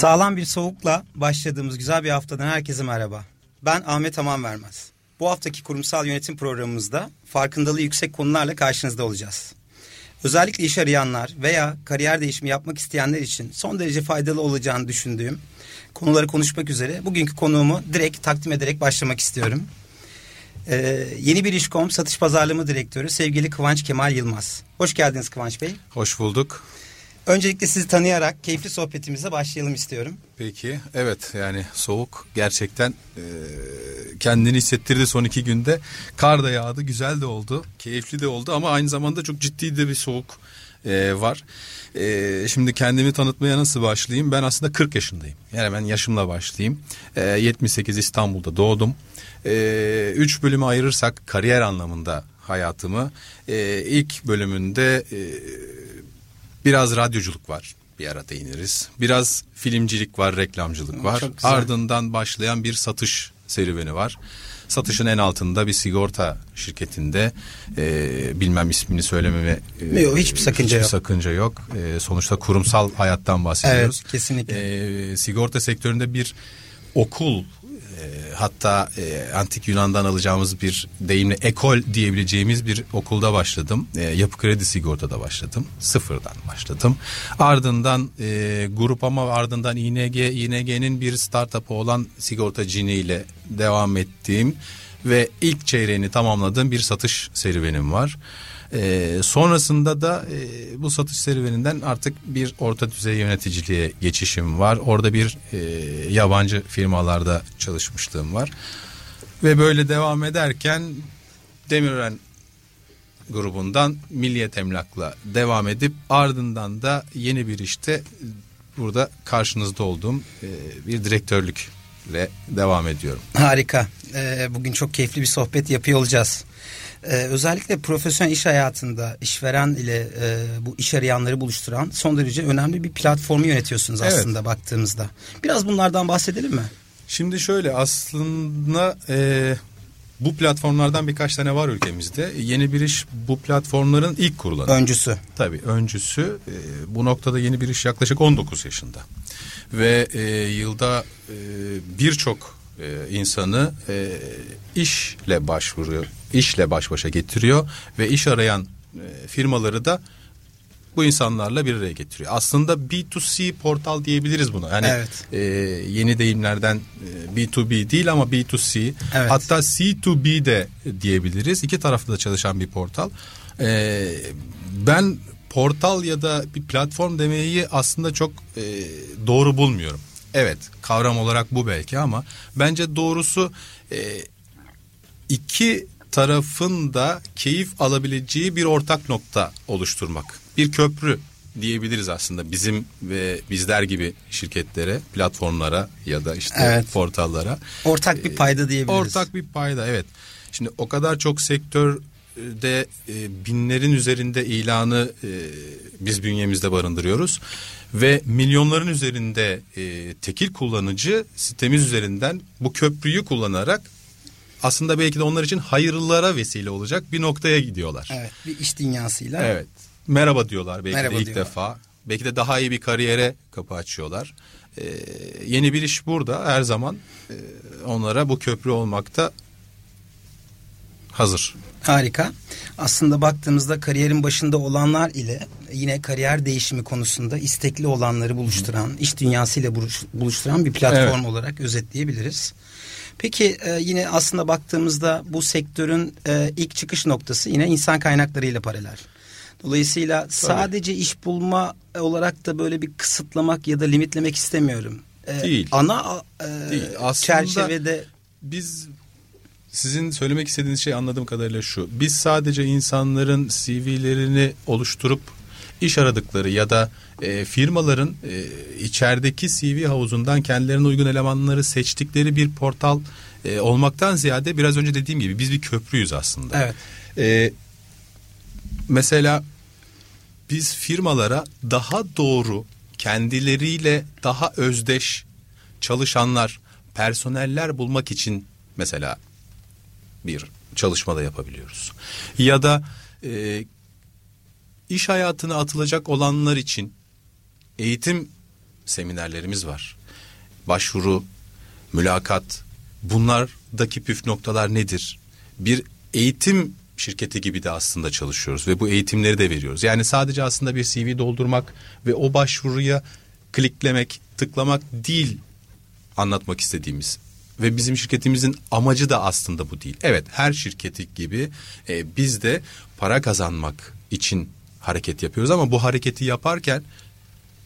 Sağlam bir soğukla başladığımız güzel bir haftadan herkese merhaba. Ben Ahmet Aman Vermez. Bu haftaki kurumsal yönetim programımızda farkındalığı yüksek konularla karşınızda olacağız. Özellikle iş arayanlar veya kariyer değişimi yapmak isteyenler için son derece faydalı olacağını düşündüğüm konuları konuşmak üzere bugünkü konuğumu direkt takdim ederek başlamak istiyorum. Ee, yeni bir işkom satış pazarlama direktörü sevgili Kıvanç Kemal Yılmaz. Hoş geldiniz Kıvanç Bey. Hoş bulduk. Öncelikle sizi tanıyarak keyifli sohbetimize başlayalım istiyorum. Peki evet yani soğuk gerçekten e, kendini hissettirdi son iki günde. Kar da yağdı güzel de oldu keyifli de oldu ama aynı zamanda çok ciddi de bir soğuk e, var. E, şimdi kendimi tanıtmaya nasıl başlayayım ben aslında 40 yaşındayım yani ben yaşımla başlayayım. E, 78 İstanbul'da doğdum. E, üç bölümü ayırırsak kariyer anlamında hayatımı e, ilk bölümünde... E, Biraz radyoculuk var bir ara değiniriz. Biraz filmcilik var, reklamcılık var. Ardından başlayan bir satış serüveni var. Satışın en altında bir sigorta şirketinde e, bilmem ismini söylememe e, yok, hiçbir sakınca hiçbir yok. sakınca yok. E, sonuçta kurumsal hayattan bahsediyoruz. Evet, kesinlikle. E, sigorta sektöründe bir okul hatta e, antik Yunan'dan alacağımız bir deyimle ekol diyebileceğimiz bir okulda başladım. E, yapı kredi sigortada başladım. Sıfırdan başladım. Ardından e, grup ama ardından ING, ING'nin bir startup'ı olan sigorta cini ile devam ettiğim ve ilk çeyreğini tamamladığım bir satış serüvenim var. E, sonrasında da e, bu satış serüveninden artık bir orta düzey yöneticiliğe geçişim var. Orada bir e, yabancı firmalarda çalışmışlığım var. Ve böyle devam ederken Demirören grubundan Milliyet Emlak'la devam edip ardından da yeni bir işte burada karşınızda olduğum e, bir direktörlükle devam ediyorum. Harika. Ee, bugün çok keyifli bir sohbet yapıyor olacağız. Ee, özellikle profesyonel iş hayatında işveren ile e, bu iş arayanları buluşturan son derece önemli bir platformu yönetiyorsunuz aslında evet. baktığımızda. Biraz bunlardan bahsedelim mi? Şimdi şöyle aslında e, bu platformlardan birkaç tane var ülkemizde. Yeni bir iş bu platformların ilk kurulanı. Öncüsü. Tabii öncüsü. E, bu noktada yeni bir iş yaklaşık 19 yaşında. Ve e, yılda e, birçok e, insanı e, işle başvuruyor, işle baş başa getiriyor ve iş arayan e, firmaları da bu insanlarla bir araya getiriyor. Aslında B2C portal diyebiliriz buna. Yani evet. e, yeni deyimlerden e, B2B değil ama B2C. Evet. Hatta C2B de diyebiliriz. İki tarafta da çalışan bir portal. E, ben portal ya da bir platform demeyi aslında çok e, doğru bulmuyorum. Evet kavram olarak bu belki ama bence doğrusu e, iki tarafın da keyif alabileceği bir ortak nokta oluşturmak. Bir köprü diyebiliriz aslında bizim ve bizler gibi şirketlere, platformlara ya da işte evet. portallara. Ortak bir payda diyebiliriz. Ortak bir payda evet. Şimdi o kadar çok sektörde e, binlerin üzerinde ilanı e, biz bünyemizde barındırıyoruz ve milyonların üzerinde e, tekil kullanıcı sitemiz üzerinden bu köprüyü kullanarak aslında belki de onlar için hayırlara vesile olacak bir noktaya gidiyorlar. Evet bir iş dünyasıyla. Evet merhaba diyorlar belki merhaba de ilk diyorlar. defa. Belki de daha iyi bir kariyere kapı açıyorlar. Ee, yeni bir iş burada her zaman e, onlara bu köprü olmakta hazır. Harika. Aslında baktığımızda kariyerin başında olanlar ile yine kariyer değişimi konusunda istekli olanları buluşturan, Hı. iş dünyasıyla buluşturan bir platform evet. olarak özetleyebiliriz. Peki e, yine aslında baktığımızda bu sektörün e, ilk çıkış noktası yine insan kaynakları ile paralel. Dolayısıyla Tabii. sadece iş bulma olarak da böyle bir kısıtlamak ya da limitlemek istemiyorum. E, Değil. Ana e, Değil. Aslında çerçevede biz sizin söylemek istediğiniz şey anladığım kadarıyla şu. Biz sadece insanların CV'lerini oluşturup iş aradıkları ya da e, firmaların e, içerideki CV havuzundan kendilerine uygun elemanları seçtikleri bir portal e, olmaktan ziyade biraz önce dediğim gibi biz bir köprüyüz aslında. Evet. E, mesela biz firmalara daha doğru kendileriyle daha özdeş çalışanlar, personeller bulmak için mesela bir çalışmada yapabiliyoruz. Ya da e, iş hayatına atılacak olanlar için eğitim seminerlerimiz var. Başvuru, mülakat bunlardaki püf noktalar nedir? Bir eğitim şirketi gibi de aslında çalışıyoruz ve bu eğitimleri de veriyoruz. Yani sadece aslında bir CV doldurmak ve o başvuruya kliklemek, tıklamak değil anlatmak istediğimiz. Ve bizim şirketimizin amacı da aslında bu değil. Evet her şirketi gibi e, biz de para kazanmak için hareket yapıyoruz ama bu hareketi yaparken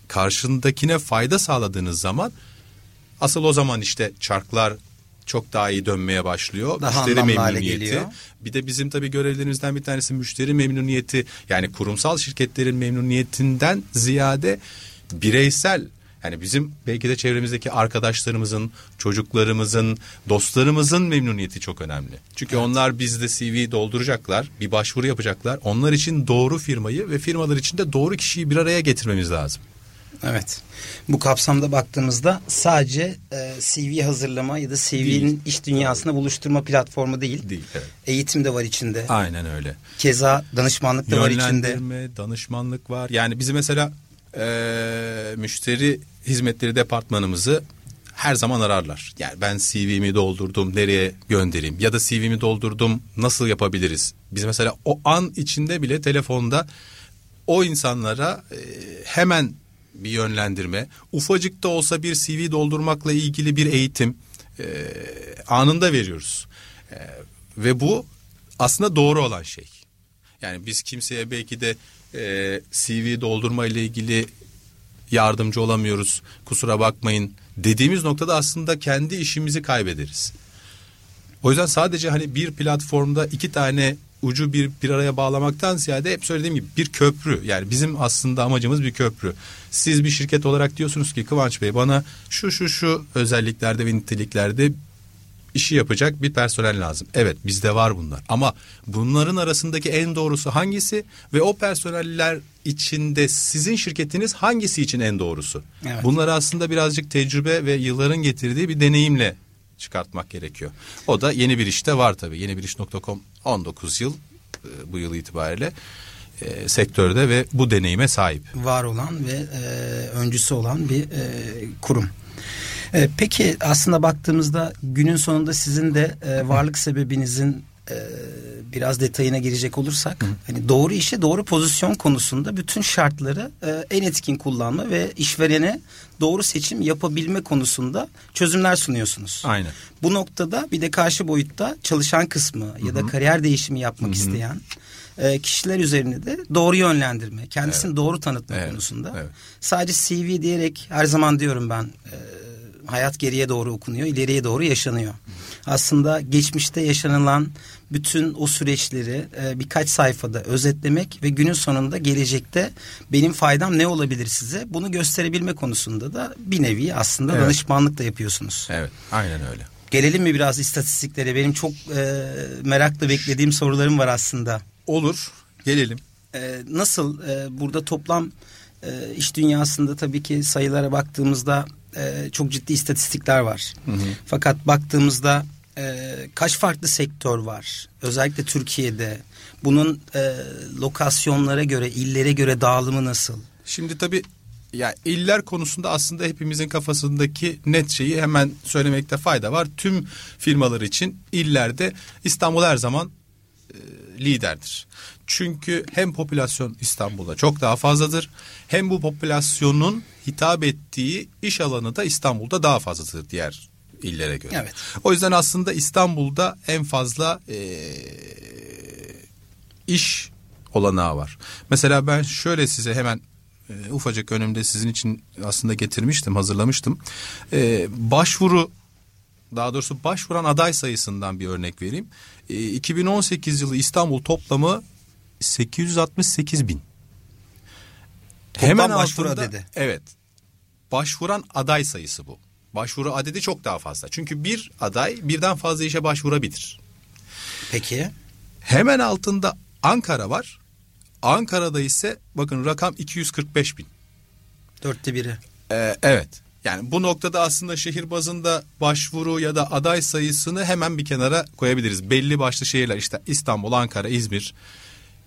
karşındakine fayda sağladığınız zaman asıl o zaman işte çarklar çok daha iyi dönmeye başlıyor. Daha müşteri memnuniyeti. Bir de bizim tabii görevlerimizden bir tanesi müşteri memnuniyeti. Yani kurumsal şirketlerin memnuniyetinden ziyade bireysel yani bizim belki de çevremizdeki arkadaşlarımızın, çocuklarımızın, dostlarımızın memnuniyeti çok önemli. Çünkü onlar bizde CV dolduracaklar, bir başvuru yapacaklar. Onlar için doğru firmayı ve firmalar için de doğru kişiyi bir araya getirmemiz lazım. Evet. Bu kapsamda baktığımızda sadece e, CV hazırlama ya da CV'nin iş dünyasında buluşturma platformu değil. Değil, evet. Eğitim de var içinde. Aynen öyle. Keza danışmanlık da var içinde. Yönlendirme, danışmanlık var. Yani bizi mesela e, müşteri hizmetleri departmanımızı her zaman ararlar. Yani ben CV'mi doldurdum nereye göndereyim ya da CV'mi doldurdum nasıl yapabiliriz? Biz mesela o an içinde bile telefonda o insanlara e, hemen bir yönlendirme, ufacık da olsa bir CV doldurmakla ilgili bir eğitim e, anında veriyoruz. E, ve bu aslında doğru olan şey. Yani biz kimseye belki de CV doldurma ile ilgili yardımcı olamıyoruz. Kusura bakmayın dediğimiz noktada aslında kendi işimizi kaybederiz. O yüzden sadece hani bir platformda iki tane ucu bir bir araya bağlamaktan ziyade hep söylediğim gibi bir köprü. Yani bizim aslında amacımız bir köprü. Siz bir şirket olarak diyorsunuz ki Kıvanç Bey bana şu şu şu özelliklerde ve niteliklerde işi yapacak bir personel lazım. Evet bizde var bunlar ama bunların arasındaki en doğrusu hangisi ve o personeller içinde sizin şirketiniz hangisi için en doğrusu? Evet. Bunları aslında birazcık tecrübe ve yılların getirdiği bir deneyimle çıkartmak gerekiyor. O da yeni bir işte var tabii. Yeni bir iş.com 19 yıl e, bu yıl itibariyle e, sektörde ve bu deneyime sahip. var olan ve e, öncüsü olan bir e, kurum. E, peki aslında baktığımızda günün sonunda sizin de e, varlık sebebinizin e, biraz detayına girecek olursak hani doğru işe doğru pozisyon konusunda bütün şartları e, en etkin kullanma ve işverene doğru seçim yapabilme konusunda çözümler sunuyorsunuz. Aynen. Bu noktada bir de karşı boyutta çalışan kısmı ya da kariyer değişimi yapmak isteyen e, kişiler üzerine de doğru yönlendirme, kendisini doğru tanıtma Evet, konusunda. evet. Sadece CV diyerek her zaman diyorum ben e, hayat geriye doğru okunuyor, ileriye doğru yaşanıyor. Aslında geçmişte yaşanılan bütün o süreçleri e, birkaç sayfada özetlemek ve günün sonunda gelecekte benim faydam ne olabilir size bunu gösterebilme konusunda da bir nevi aslında Evet. danışmanlık da yapıyorsunuz. Evet aynen öyle. Gelelim mi biraz istatistiklere? Benim çok e, merakla beklediğim sorularım var aslında. Olur gelelim. E, nasıl e, burada toplam e, iş dünyasında tabii ki sayılara baktığımızda e, çok ciddi istatistikler var. Fakat baktığımızda e, kaç farklı sektör var? Özellikle Türkiye'de. Bunun e, lokasyonlara göre, illere göre dağılımı nasıl? Şimdi tabii ya iller konusunda aslında hepimizin kafasındaki net şeyi hemen söylemekte fayda var. Tüm firmalar için illerde İstanbul her zaman e, liderdir. Çünkü hem popülasyon İstanbul'da çok daha fazladır hem bu popülasyonun hitap ettiği iş alanı da İstanbul'da daha fazladır diğer illere göre. Evet. O yüzden aslında İstanbul'da en fazla e, iş olanağı var. Mesela ben şöyle size hemen e, ufacık önümde sizin için aslında getirmiştim, hazırlamıştım. E, başvuru daha doğrusu başvuran aday sayısından bir örnek vereyim. E, 2018 yılı İstanbul toplamı 868 bin. Toplam başvuru altında- adedi. Evet. Başvuran aday sayısı bu. Başvuru adedi çok daha fazla. Çünkü bir aday birden fazla işe başvurabilir. Peki. Hemen altında Ankara var. Ankara'da ise bakın rakam 245 bin. Dörtte biri. Ee, evet. Yani bu noktada aslında şehir bazında başvuru ya da aday sayısını hemen bir kenara koyabiliriz. Belli başlı şehirler işte İstanbul, Ankara, İzmir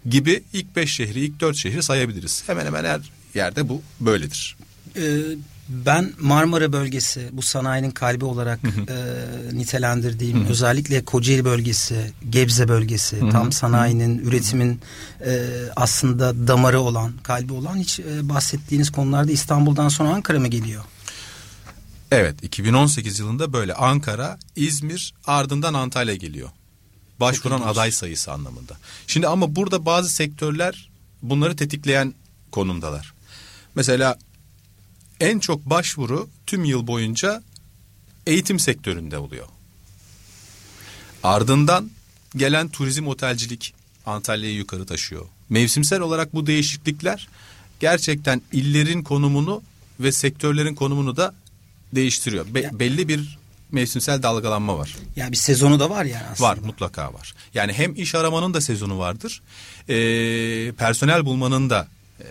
gibi ilk beş şehri, ilk dört şehri sayabiliriz. Hemen hemen her yerde bu böyledir. Ee, Ben Marmara bölgesi bu sanayinin kalbi olarak e, nitelendirdiğim özellikle Kocaeli bölgesi, Gebze bölgesi tam sanayinin, üretimin e, aslında damarı olan, kalbi olan hiç e, bahsettiğiniz konularda İstanbul'dan sonra Ankara mı geliyor? Evet 2018 yılında böyle Ankara, İzmir ardından Antalya geliyor. Başvuran aday sayısı anlamında. Şimdi ama burada bazı sektörler bunları tetikleyen konumdalar. Mesela en çok başvuru tüm yıl boyunca eğitim sektöründe oluyor. Ardından gelen turizm otelcilik Antalya'yı yukarı taşıyor. Mevsimsel olarak bu değişiklikler gerçekten illerin konumunu ve sektörlerin konumunu da değiştiriyor. Be- belli bir mevsimsel dalgalanma var. Yani bir sezonu da var yani aslında. Var mutlaka var. Yani hem iş aramanın da sezonu vardır. E, personel bulmanın da e,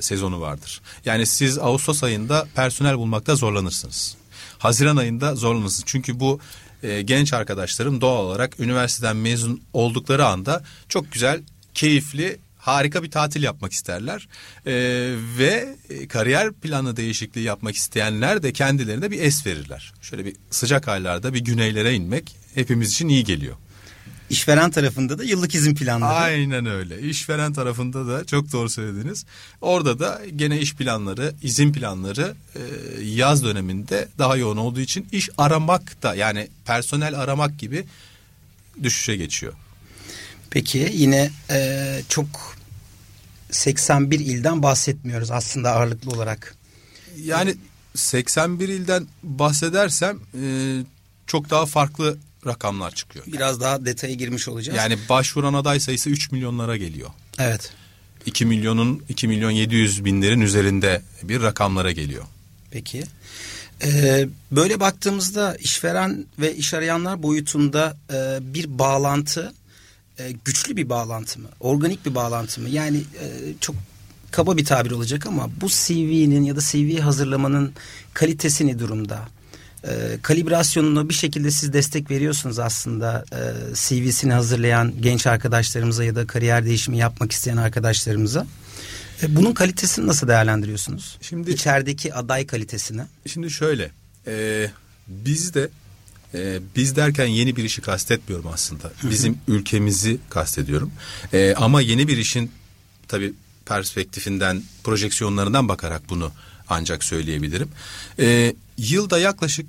sezonu vardır. Yani siz Ağustos ayında personel bulmakta zorlanırsınız. Haziran ayında zorlanırsınız. Çünkü bu e, genç arkadaşlarım doğal olarak üniversiteden mezun oldukları anda çok güzel, keyifli, harika bir tatil yapmak isterler. E, ve kariyer planı değişikliği yapmak isteyenler de kendilerine bir es verirler. Şöyle bir sıcak aylarda bir güneylere inmek hepimiz için iyi geliyor. İşveren tarafında da yıllık izin planları. Aynen öyle. İşveren tarafında da çok doğru söylediniz. Orada da gene iş planları, izin planları e, yaz döneminde daha yoğun olduğu için iş aramak da yani personel aramak gibi düşüşe geçiyor. Peki yine e, çok 81 ilden bahsetmiyoruz aslında ağırlıklı olarak. Yani 81 ilden bahsedersem e, çok daha farklı rakamlar çıkıyor. Biraz daha detaya girmiş olacağız. Yani başvuran aday sayısı 3 milyonlara geliyor. Evet. 2 milyonun 2 milyon 700 binlerin üzerinde bir rakamlara geliyor. Peki. Ee, böyle baktığımızda işveren ve iş arayanlar boyutunda e, bir bağlantı e, güçlü bir bağlantı mı? Organik bir bağlantı mı? Yani e, çok kaba bir tabir olacak ama bu CV'nin ya da CV hazırlamanın kalitesi ne durumda? E, kalibrasyonunu bir şekilde siz destek veriyorsunuz aslında e, CV'sini hazırlayan genç arkadaşlarımıza ya da kariyer değişimi yapmak isteyen arkadaşlarımıza. E, bunun kalitesini nasıl değerlendiriyorsunuz? Şimdi içerideki aday kalitesini. Şimdi şöyle, e, biz de e, biz derken yeni bir işi kastetmiyorum aslında. Bizim ülkemizi kastediyorum. E, ama yeni bir işin tabii perspektifinden, projeksiyonlarından bakarak bunu ancak söyleyebilirim. E, yılda yaklaşık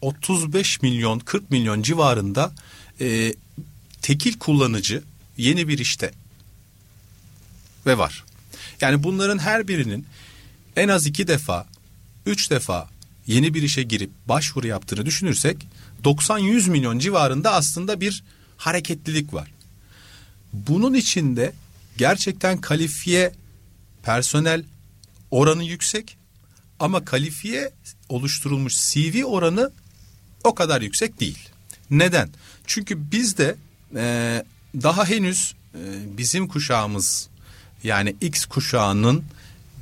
35 milyon 40 milyon civarında e, tekil kullanıcı yeni bir işte ve var. Yani bunların her birinin en az iki defa, üç defa yeni bir işe girip başvuru yaptığını düşünürsek 90-100 milyon civarında aslında bir hareketlilik var. Bunun içinde gerçekten kalifiye personel oranı yüksek ama kalifiye oluşturulmuş CV oranı o kadar yüksek değil. Neden? Çünkü bizde e, daha henüz e, bizim kuşağımız yani X kuşağının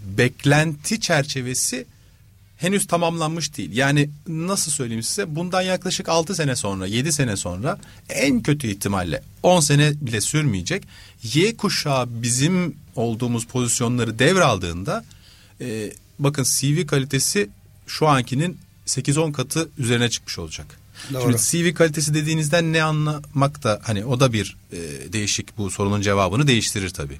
beklenti çerçevesi henüz tamamlanmış değil. Yani nasıl söyleyeyim size bundan yaklaşık 6 sene sonra 7 sene sonra en kötü ihtimalle 10 sene bile sürmeyecek. Y kuşağı bizim olduğumuz pozisyonları devraldığında e, bakın CV kalitesi şu ankinin 8-10 katı üzerine çıkmış olacak. Doğru. Şimdi CV kalitesi dediğinizden ne anlamak da hani o da bir e, değişik bu sorunun cevabını değiştirir tabii.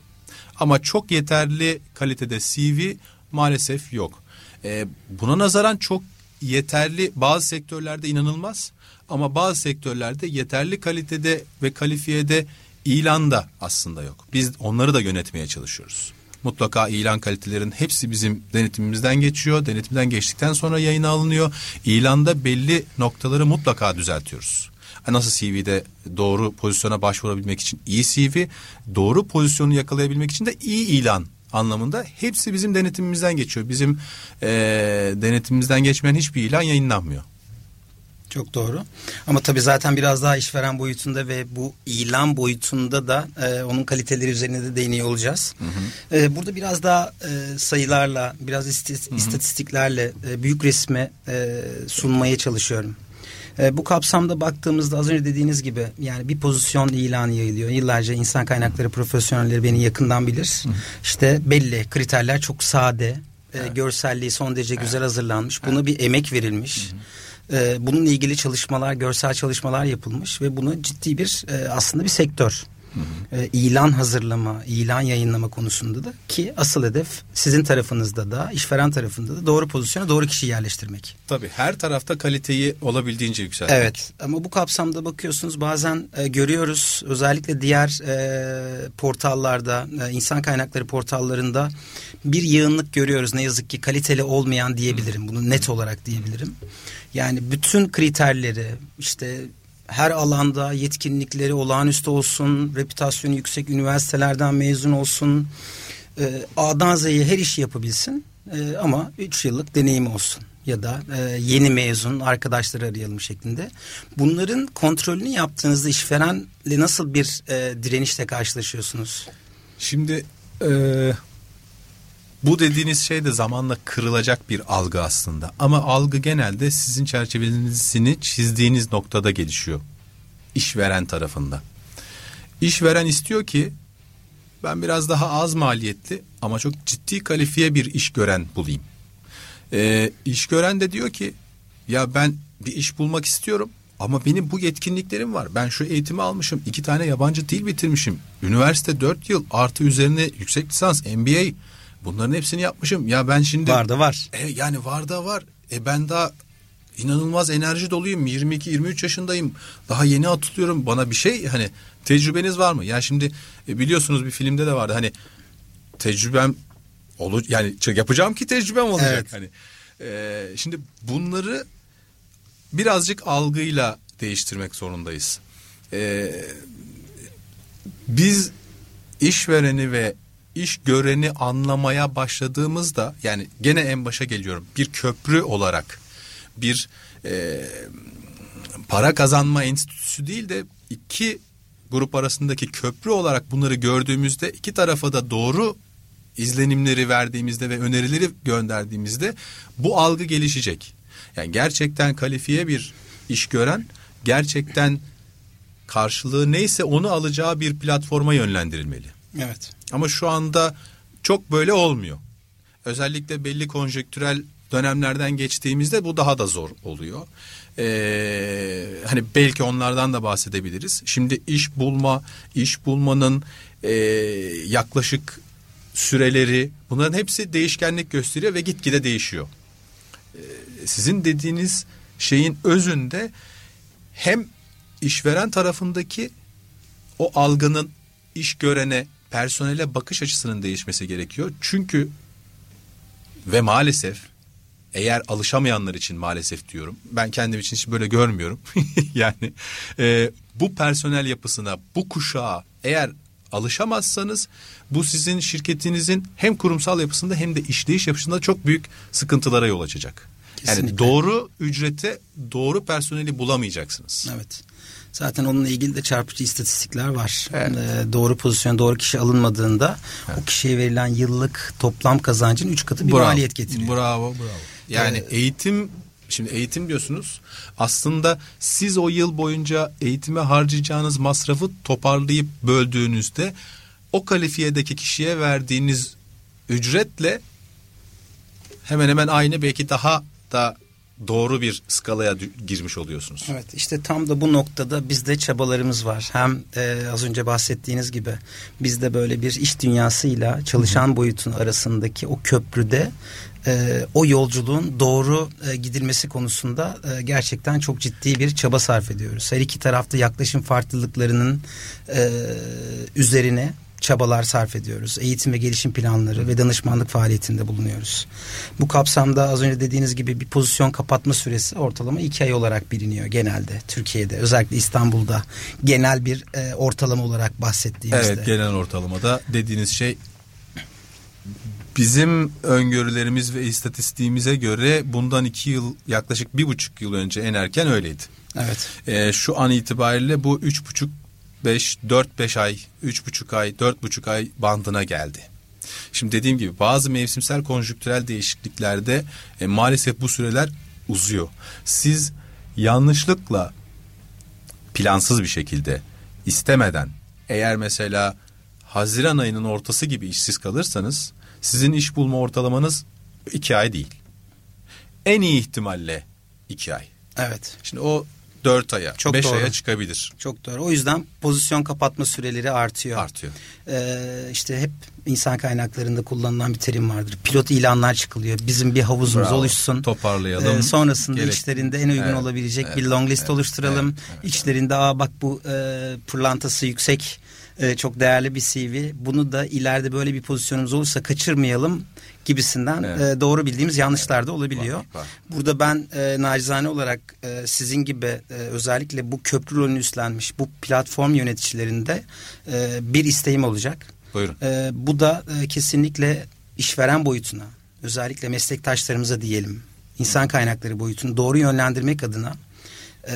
Ama çok yeterli kalitede CV maalesef yok. E, buna nazaran çok yeterli bazı sektörlerde inanılmaz ama bazı sektörlerde yeterli kalitede ve kalifiyede ilan da aslında yok. Biz onları da yönetmeye çalışıyoruz. Mutlaka ilan kalitelerin hepsi bizim denetimimizden geçiyor. Denetimden geçtikten sonra yayına alınıyor. İlanda belli noktaları mutlaka düzeltiyoruz. Nasıl CV'de doğru pozisyona başvurabilmek için iyi CV, doğru pozisyonu yakalayabilmek için de iyi ilan anlamında hepsi bizim denetimimizden geçiyor. Bizim e, denetimimizden geçmeyen hiçbir ilan yayınlanmıyor. Çok doğru. Ama tabii zaten biraz daha işveren boyutunda ve bu ilan boyutunda da e, onun kaliteleri üzerine de değiniyor olacağız. Hı hı. E, burada biraz daha e, sayılarla, biraz istis, hı hı. istatistiklerle e, büyük resme e, sunmaya çalışıyorum. E, bu kapsamda baktığımızda az önce dediğiniz gibi yani bir pozisyon ilanı yayılıyor. Yıllarca insan kaynakları profesyonelleri beni yakından bilir. Hı. İşte belli kriterler çok sade, Evet. görselliği son derece evet. güzel hazırlanmış. Buna evet. bir emek verilmiş. Hı hı. bununla ilgili çalışmalar, görsel çalışmalar yapılmış ve bunu ciddi bir aslında bir sektör. Hı. ilan hazırlama, ilan yayınlama konusunda da ki asıl hedef sizin tarafınızda da işveren tarafında da doğru pozisyona doğru kişiyi yerleştirmek. Tabii her tarafta kaliteyi olabildiğince yükseltmek. Evet ama bu kapsamda bakıyorsunuz bazen e, görüyoruz özellikle diğer e, portallarda e, insan kaynakları portallarında bir yığınlık görüyoruz ne yazık ki kaliteli olmayan diyebilirim bunu net olarak diyebilirim. Yani bütün kriterleri işte her alanda yetkinlikleri olağanüstü olsun, reputasyonu yüksek üniversitelerden mezun olsun, e, A'dan Z'ye her işi yapabilsin e, ama 3 yıllık deneyimi olsun ya da e, yeni mezun arkadaşları arayalım şeklinde. Bunların kontrolünü yaptığınızda işverenle nasıl bir e, direnişle karşılaşıyorsunuz? Şimdi e, bu dediğiniz şey de zamanla kırılacak bir algı aslında. Ama algı genelde sizin çerçevesini çizdiğiniz noktada gelişiyor. İşveren tarafında. İşveren istiyor ki ben biraz daha az maliyetli ama çok ciddi kalifiye bir iş gören bulayım. Ee, iş gören de diyor ki ya ben bir iş bulmak istiyorum ama benim bu yetkinliklerim var. Ben şu eğitimi almışım. iki tane yabancı dil bitirmişim. Üniversite dört yıl artı üzerine yüksek lisans MBA Bunların hepsini yapmışım. Ya ben şimdi var da var. E, yani var da var. E ben daha inanılmaz enerji doluyum. 22 23 yaşındayım. Daha yeni atılıyorum. Bana bir şey hani tecrübeniz var mı? Ya şimdi e, biliyorsunuz bir filmde de vardı. Hani tecrübem olur yani yapacağım ki tecrübem olacak evet. hani. E, şimdi bunları birazcık algıyla değiştirmek zorundayız. E, biz işvereni ve iş göreni anlamaya başladığımızda yani gene en başa geliyorum bir köprü olarak bir e, para kazanma enstitüsü değil de iki grup arasındaki köprü olarak bunları gördüğümüzde iki tarafa da doğru izlenimleri verdiğimizde ve önerileri gönderdiğimizde bu algı gelişecek. Yani gerçekten kalifiye bir iş gören gerçekten karşılığı neyse onu alacağı bir platforma yönlendirilmeli. Evet. Ama şu anda çok böyle olmuyor. Özellikle belli konjektürel dönemlerden geçtiğimizde bu daha da zor oluyor. Ee, hani belki onlardan da bahsedebiliriz. Şimdi iş bulma, iş bulmanın e, yaklaşık süreleri bunların hepsi değişkenlik gösteriyor ve gitgide değişiyor. Ee, sizin dediğiniz şeyin özünde hem işveren tarafındaki o algının iş görene personele bakış açısının değişmesi gerekiyor. Çünkü ve maalesef eğer alışamayanlar için maalesef diyorum. Ben kendim için hiç böyle görmüyorum. yani e, bu personel yapısına, bu kuşağa eğer alışamazsanız bu sizin şirketinizin hem kurumsal yapısında hem de işleyiş yapısında çok büyük sıkıntılara yol açacak. Kesinlikle. Yani doğru ücrete doğru personeli bulamayacaksınız. Evet. Zaten onunla ilgili de çarpıcı istatistikler var. Evet. Ee, doğru pozisyon, doğru kişi alınmadığında evet. o kişiye verilen yıllık toplam kazancın üç katı bir bravo. maliyet getiriyor. Bravo, bravo. Yani ee, eğitim Şimdi eğitim diyorsunuz. Aslında siz o yıl boyunca eğitime harcayacağınız masrafı toparlayıp böldüğünüzde o kalifiyedeki kişiye verdiğiniz ücretle hemen hemen aynı belki daha da doğru bir skalaya girmiş oluyorsunuz. Evet işte tam da bu noktada bizde çabalarımız var. Hem e, az önce bahsettiğiniz gibi bizde böyle bir iş dünyasıyla çalışan Hı-hı. boyutun arasındaki o köprüde e, o yolculuğun doğru e, gidilmesi konusunda e, gerçekten çok ciddi bir çaba sarf ediyoruz. Her iki tarafta yaklaşım farklılıklarının e, üzerine çabalar sarf ediyoruz. Eğitim ve gelişim planları ve danışmanlık faaliyetinde bulunuyoruz. Bu kapsamda az önce dediğiniz gibi bir pozisyon kapatma süresi ortalama iki ay olarak biliniyor genelde Türkiye'de. Özellikle İstanbul'da genel bir e, ortalama olarak bahsettiğimizde. Evet genel ortalamada dediğiniz şey bizim öngörülerimiz ve istatistiğimize göre bundan iki yıl yaklaşık bir buçuk yıl önce en erken öyleydi. Evet. E, şu an itibariyle bu üç buçuk 5, 4-5 ay, 3,5 ay, 4,5 ay bandına geldi. Şimdi dediğim gibi bazı mevsimsel konjüktürel değişikliklerde e, maalesef bu süreler uzuyor. Siz yanlışlıkla plansız bir şekilde istemeden eğer mesela Haziran ayının ortası gibi işsiz kalırsanız sizin iş bulma ortalamanız iki ay değil. En iyi ihtimalle iki ay. Evet. Şimdi o dört aya, Çok beş doğru. aya çıkabilir. Çok doğru. O yüzden pozisyon kapatma süreleri artıyor. Artıyor. Ee, işte hep insan kaynaklarında kullanılan bir terim vardır. Pilot ilanlar çıkılıyor. Bizim bir havuzumuz Bravo. oluşsun. Toparlayalım. Ee, sonrasında Gerek- içlerinde en uygun Evet, olabilecek evet, bir long list evet, oluşturalım. evet, evet, İçlerinde aa bak bu e, pırlantası yüksek, e, çok değerli bir CV. Bunu da ileride böyle bir pozisyonumuz olursa kaçırmayalım gibisinden Evet. e, doğru bildiğimiz yanlışlar da olabiliyor. Var, var. Burada ben e, nacizane olarak e, sizin gibi e, özellikle bu köprü rolünü üstlenmiş bu platform yöneticilerinde e, bir isteğim olacak. Buyurun. E, bu da e, kesinlikle işveren boyutuna özellikle meslektaşlarımıza diyelim insan kaynakları boyutunu doğru yönlendirmek adına e,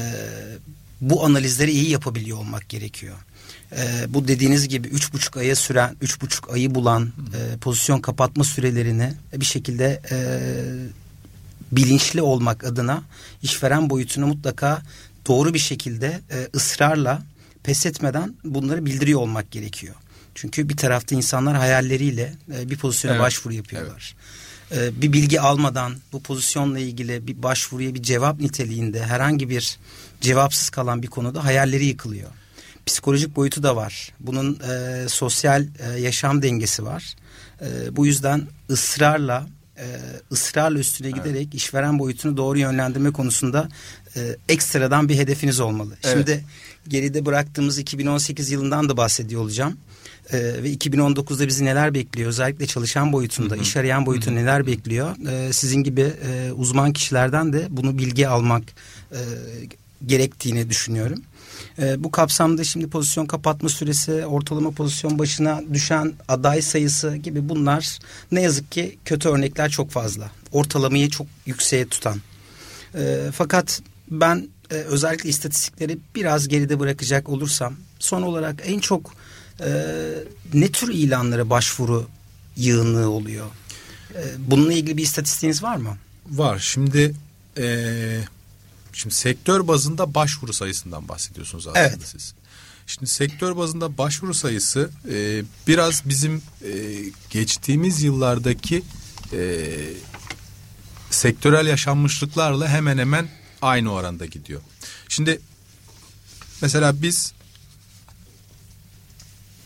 bu analizleri iyi yapabiliyor olmak gerekiyor. E, bu dediğiniz gibi üç buçuk aya süren, üç buçuk ayı bulan e, pozisyon kapatma sürelerini bir şekilde e, bilinçli olmak adına işveren boyutunu mutlaka doğru bir şekilde e, ısrarla pes etmeden bunları bildiriyor olmak gerekiyor. Çünkü bir tarafta insanlar hayalleriyle e, bir pozisyona Evet, başvuru yapıyorlar. E, bir bilgi almadan bu pozisyonla ilgili bir başvuruya bir cevap niteliğinde herhangi bir cevapsız kalan bir konuda hayalleri yıkılıyor. Psikolojik boyutu da var. Bunun e, sosyal e, yaşam dengesi var. E, bu yüzden ısrarla e, ısrarla üstüne giderek işveren boyutunu doğru yönlendirme konusunda e, ekstradan bir hedefiniz olmalı. Evet. Şimdi geride bıraktığımız 2018 yılından da bahsediyor olacağım. E, ve 2019'da bizi neler bekliyor? Özellikle çalışan boyutunda, iş arayan boyutunda neler bekliyor? E, sizin gibi e, uzman kişilerden de bunu bilgi almak e, gerektiğini düşünüyorum. E, bu kapsamda şimdi pozisyon kapatma süresi, ortalama pozisyon başına düşen aday sayısı gibi bunlar ne yazık ki kötü örnekler çok fazla. Ortalamayı çok yükseğe tutan. E, fakat ben e, özellikle istatistikleri biraz geride bırakacak olursam son olarak en çok e, ne tür ilanlara başvuru yığınlığı oluyor? E, bununla ilgili bir istatistiğiniz var mı? Var. Şimdi eee, şimdi sektör bazında başvuru sayısından bahsediyorsunuz aslında Evet. siz. Şimdi sektör bazında başvuru sayısı eee, biraz bizim eee, geçtiğimiz yıllardaki eee, sektörel yaşanmışlıklarla hemen hemen aynı oranda gidiyor. Şimdi mesela biz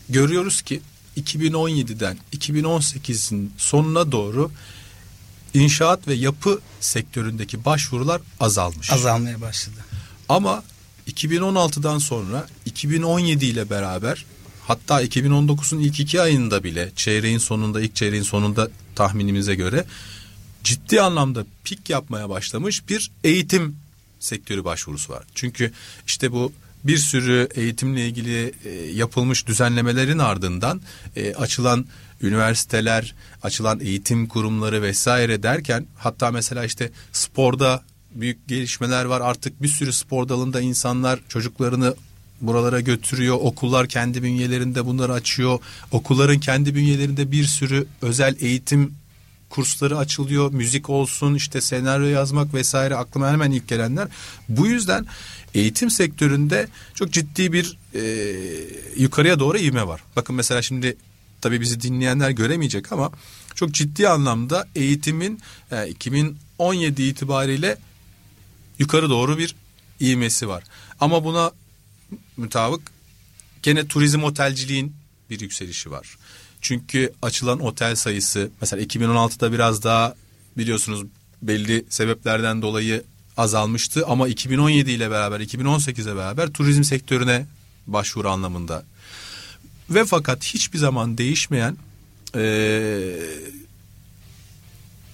görüyoruz ki 2017'den 2018'in sonuna doğru inşaat ve yapı sektöründeki başvurular azalmış. Azalmaya başladı. Ama 2016'dan sonra 2017 ile beraber hatta 2019'un ilk iki ayında bile çeyreğin sonunda ilk çeyreğin sonunda tahminimize göre ciddi anlamda pik yapmaya başlamış bir eğitim sektörü başvurusu var. Çünkü işte bu bir sürü eğitimle ilgili e, yapılmış düzenlemelerin ardından e, açılan üniversiteler, açılan eğitim kurumları vesaire derken hatta mesela işte sporda büyük gelişmeler var. Artık bir sürü spor dalında insanlar çocuklarını buralara götürüyor. Okullar kendi bünyelerinde bunları açıyor. Okulların kendi bünyelerinde bir sürü özel eğitim kursları açılıyor. Müzik olsun işte senaryo yazmak vesaire aklıma hemen ilk gelenler. Bu yüzden eğitim sektöründe çok ciddi bir e, yukarıya doğru ivme var. Bakın mesela şimdi tabii bizi dinleyenler göremeyecek ama çok ciddi anlamda eğitimin e, 2017 itibariyle yukarı doğru bir ivmesi var. Ama buna mutabık gene turizm otelciliğin bir yükselişi var. Çünkü açılan otel sayısı mesela 2016'da biraz daha biliyorsunuz belli sebeplerden dolayı azalmıştı ama 2017 ile beraber 2018'e beraber turizm sektörüne başvuru anlamında ve fakat hiçbir zaman değişmeyen eee,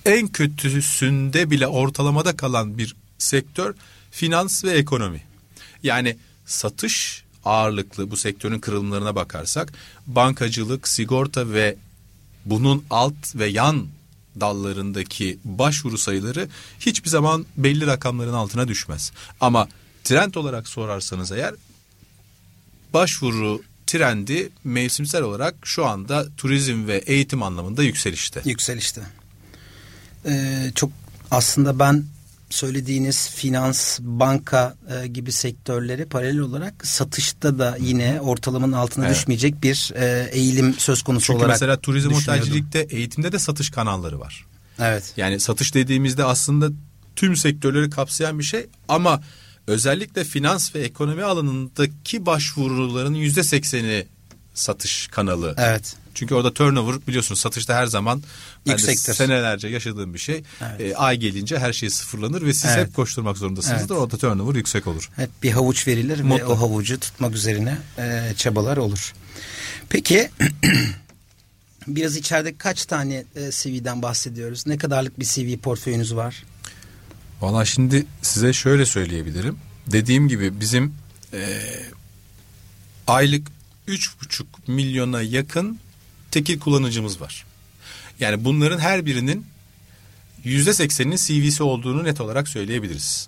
en kötüsünde bile ortalamada kalan bir sektör finans ve ekonomi. Yani satış ağırlıklı bu sektörün kırılımlarına bakarsak bankacılık, sigorta ve bunun alt ve yan dallarındaki başvuru sayıları hiçbir zaman belli rakamların altına düşmez. Ama trend olarak sorarsanız eğer başvuru trendi mevsimsel olarak şu anda turizm ve eğitim anlamında yükselişte. Yükselişte. Ee, çok aslında ben söylediğiniz finans, banka e, gibi sektörleri paralel olarak satışta da yine ortalamanın altına Evet. düşmeyecek bir e, eğilim söz konusu Çünkü olarak mesela turizm otelcilikte eğitimde de satış kanalları var. Evet. Yani satış dediğimizde aslında tüm sektörleri kapsayan bir şey ama özellikle finans ve ekonomi alanındaki başvuruların yüzde sekseni satış kanalı. Evet. Çünkü orada turnover biliyorsunuz satışta her zaman Yüksektir. senelerce yaşadığım bir şey. Evet. E, ay gelince her şey sıfırlanır ve siz Evet. hep koşturmak zorundasınızdır. Evet. Orada turnover yüksek olur. Hep bir havuç verilir ve Mutlaka. o havucu tutmak üzerine e, çabalar olur. Peki biraz içeride kaç tane e, CV'den bahsediyoruz? Ne kadarlık bir CV portföyünüz var? Valla şimdi size şöyle söyleyebilirim. Dediğim gibi bizim e, aylık 3,5 milyona yakın tekil kullanıcımız var. Yani bunların her birinin %80'inin CV'si olduğunu net olarak söyleyebiliriz.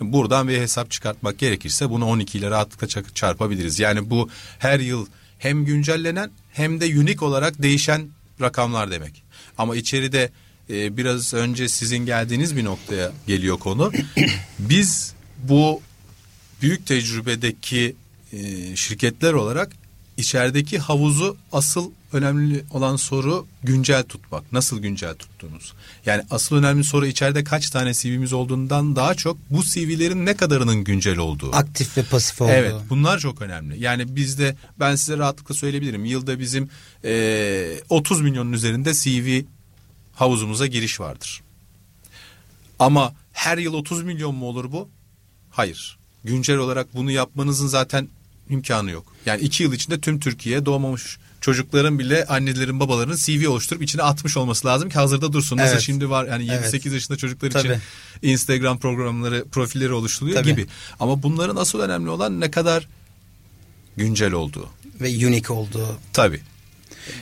Buradan bir hesap çıkartmak gerekirse bunu 12 ile rahatlıkla çarpabiliriz. Yani bu her yıl hem güncellenen hem de unik olarak değişen rakamlar demek. Ama içeride e, biraz önce sizin geldiğiniz bir noktaya geliyor konu. Biz bu büyük tecrübedeki e, şirketler olarak içerideki havuzu asıl önemli olan soru güncel tutmak. Nasıl güncel tuttuğunuz. Yani asıl önemli soru içeride kaç tane CV'miz olduğundan daha çok bu CV'lerin ne kadarının güncel olduğu. Aktif ve pasif olduğu. Evet bunlar çok önemli. Yani bizde ben size rahatlıkla söyleyebilirim. Yılda bizim e, 30 milyonun üzerinde CV havuzumuza giriş vardır. Ama her yıl 30 milyon mu olur bu? Hayır. Güncel olarak bunu yapmanızın zaten imkanı yok. Yani iki yıl içinde tüm Türkiye doğmamış çocukların bile annelerin babaların CV oluşturup içine atmış olması lazım ki hazırda dursun. Nasıl Evet. şimdi var yani 28 Evet. yaşında çocuklar Tabii. için Instagram programları profilleri oluşturuluyor Tabii. gibi. Ama bunların asıl önemli olan ne kadar güncel olduğu. Ve unique olduğu. Tabii.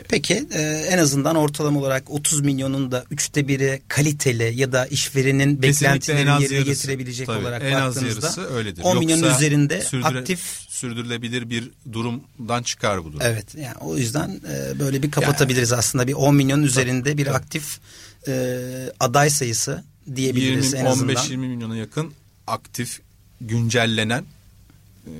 Peki e, en azından ortalama olarak 30 milyonun da üçte biri kaliteli ya da işverenin beklentilerini en az yerine yarısı. getirebilecek Tabii, olarak en az baktığımızda yarısı öyledir. 10 milyonun Yoksa üzerinde sürdüre- aktif sürdürülebilir bir durumdan çıkar bu durum. Evet yani o yüzden e, böyle bir kapatabiliriz aslında bir 10 milyon üzerinde bir aktif e, aday sayısı diyebiliriz 20 en azından. 15-20 milyona yakın aktif güncellenen e,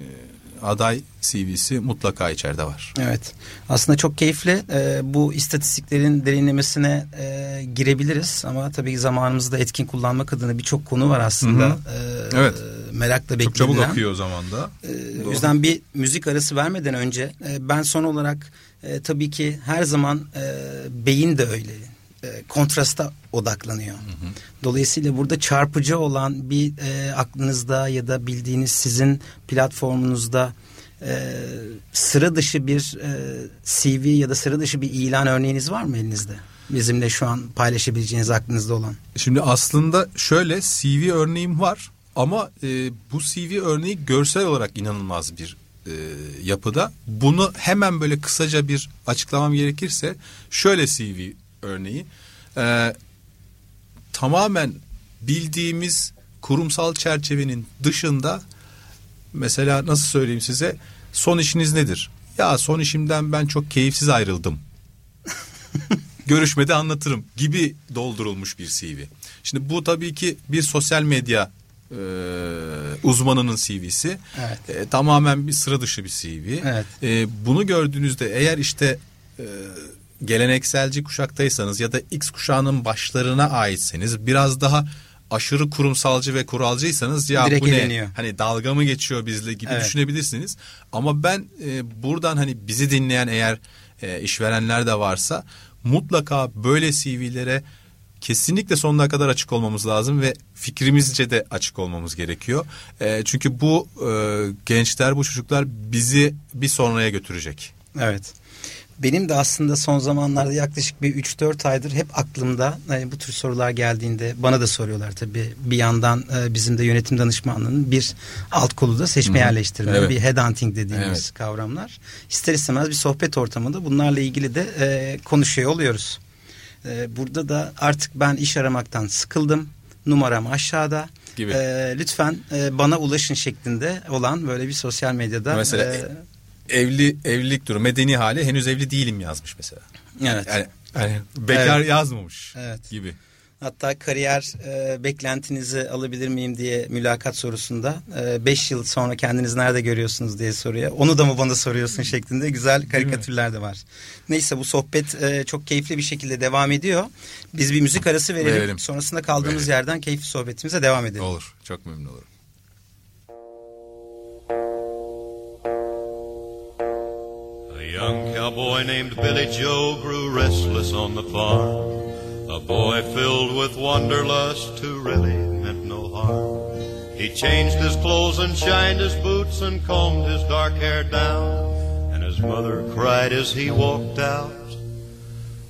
aday CV'si mutlaka içeride var. Evet aslında çok keyifli e, bu istatistiklerin derinlemesine e, girebiliriz ama tabii zamanımızı da etkin kullanmak adına birçok konu var aslında. Hı hı. E, Evet. Merakla Çok çabuk beklenilen. akıyor o zaman da. Ee, O yüzden bir müzik arası vermeden önce e, ben son olarak e, tabii ki her zaman e, beyin de öyle e, kontrasta odaklanıyor. Dolayısıyla burada çarpıcı olan bir e, aklınızda ya da bildiğiniz sizin platformunuzda e, sıra dışı bir e, CV ya da sıra dışı bir ilan örneğiniz var mı elinizde? Bizimle şu an paylaşabileceğiniz aklınızda olan. Şimdi aslında şöyle CV örneğim var ama e, bu CV örneği görsel olarak inanılmaz bir e, yapıda. Bunu hemen böyle kısaca bir açıklamam gerekirse şöyle CV örneği e, tamamen bildiğimiz kurumsal çerçevenin dışında mesela nasıl söyleyeyim size son işiniz nedir? Ya son işimden ben çok keyifsiz ayrıldım görüşmede anlatırım gibi doldurulmuş bir CV. Şimdi bu tabii ki bir sosyal medya e, uzmanının CV'si. Evet. E, tamamen bir sıra dışı bir CV. Evet. E, bunu gördüğünüzde eğer işte e, gelenekselci kuşaktaysanız ya da X kuşağının başlarına aitseniz biraz daha aşırı kurumsalcı ve kuralcıysanız ya Direkt bu ne eleniyor. hani dalga mı geçiyor bizle gibi Evet. düşünebilirsiniz. Ama ben e, buradan hani bizi dinleyen eğer e, işverenler de varsa mutlaka böyle CV'lere kesinlikle sonuna kadar açık olmamız lazım ve fikrimizce de açık olmamız gerekiyor. E, çünkü bu e, gençler bu çocuklar bizi bir sonraya götürecek. Evet. Benim de aslında son zamanlarda yaklaşık bir 3-4 aydır hep aklımda hani bu tür sorular geldiğinde bana da soruyorlar tabii. Bir yandan e, bizim de yönetim danışmanlığının bir alt kolu da seçme yerleştirme, Evet. bir headhunting dediğimiz Evet. kavramlar. İster istemez bir sohbet ortamında bunlarla ilgili de e, konuşuyor oluyoruz. E, burada da artık ben iş aramaktan sıkıldım. Numaram aşağıda. Gibi. E, lütfen e, bana ulaşın şeklinde olan böyle bir sosyal medyada. Mesela e, Evli evlilik durumu medeni hali henüz evli değilim yazmış mesela. evet. Yani, yani bekar Evet. yazmamış Evet. gibi. Hatta kariyer e, beklentinizi alabilir miyim diye mülakat sorusunda 5 e, yıl sonra kendinizi nerede görüyorsunuz diye soruyor. Onu da mı bana soruyorsun şeklinde güzel karikatürler de var. Neyse bu sohbet e, çok keyifli bir şekilde devam ediyor. Biz bir müzik arası verelim. verelim. Sonrasında kaldığımız verelim. yerden keyifli sohbetimize devam edelim. Olur. Çok memnun olurum. Young cowboy named Billy Joe grew restless on the farm. A boy filled with wanderlust who really meant no harm. He changed his clothes and shined his boots and combed his dark hair down. And his mother cried as he walked out.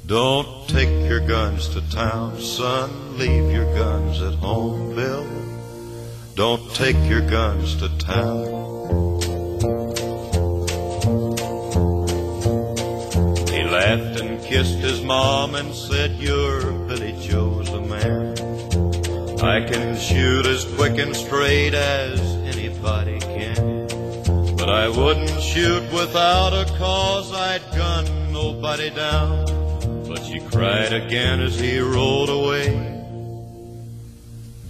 Don't take your guns to town, son. Leave your guns at home, Bill. Don't take your guns to town. Laughed and kissed his mom and said, You're Billy Joe's the man. I can shoot as quick and straight as anybody can. But I wouldn't shoot without a cause, I'd gun nobody down. But she cried again as he rolled away.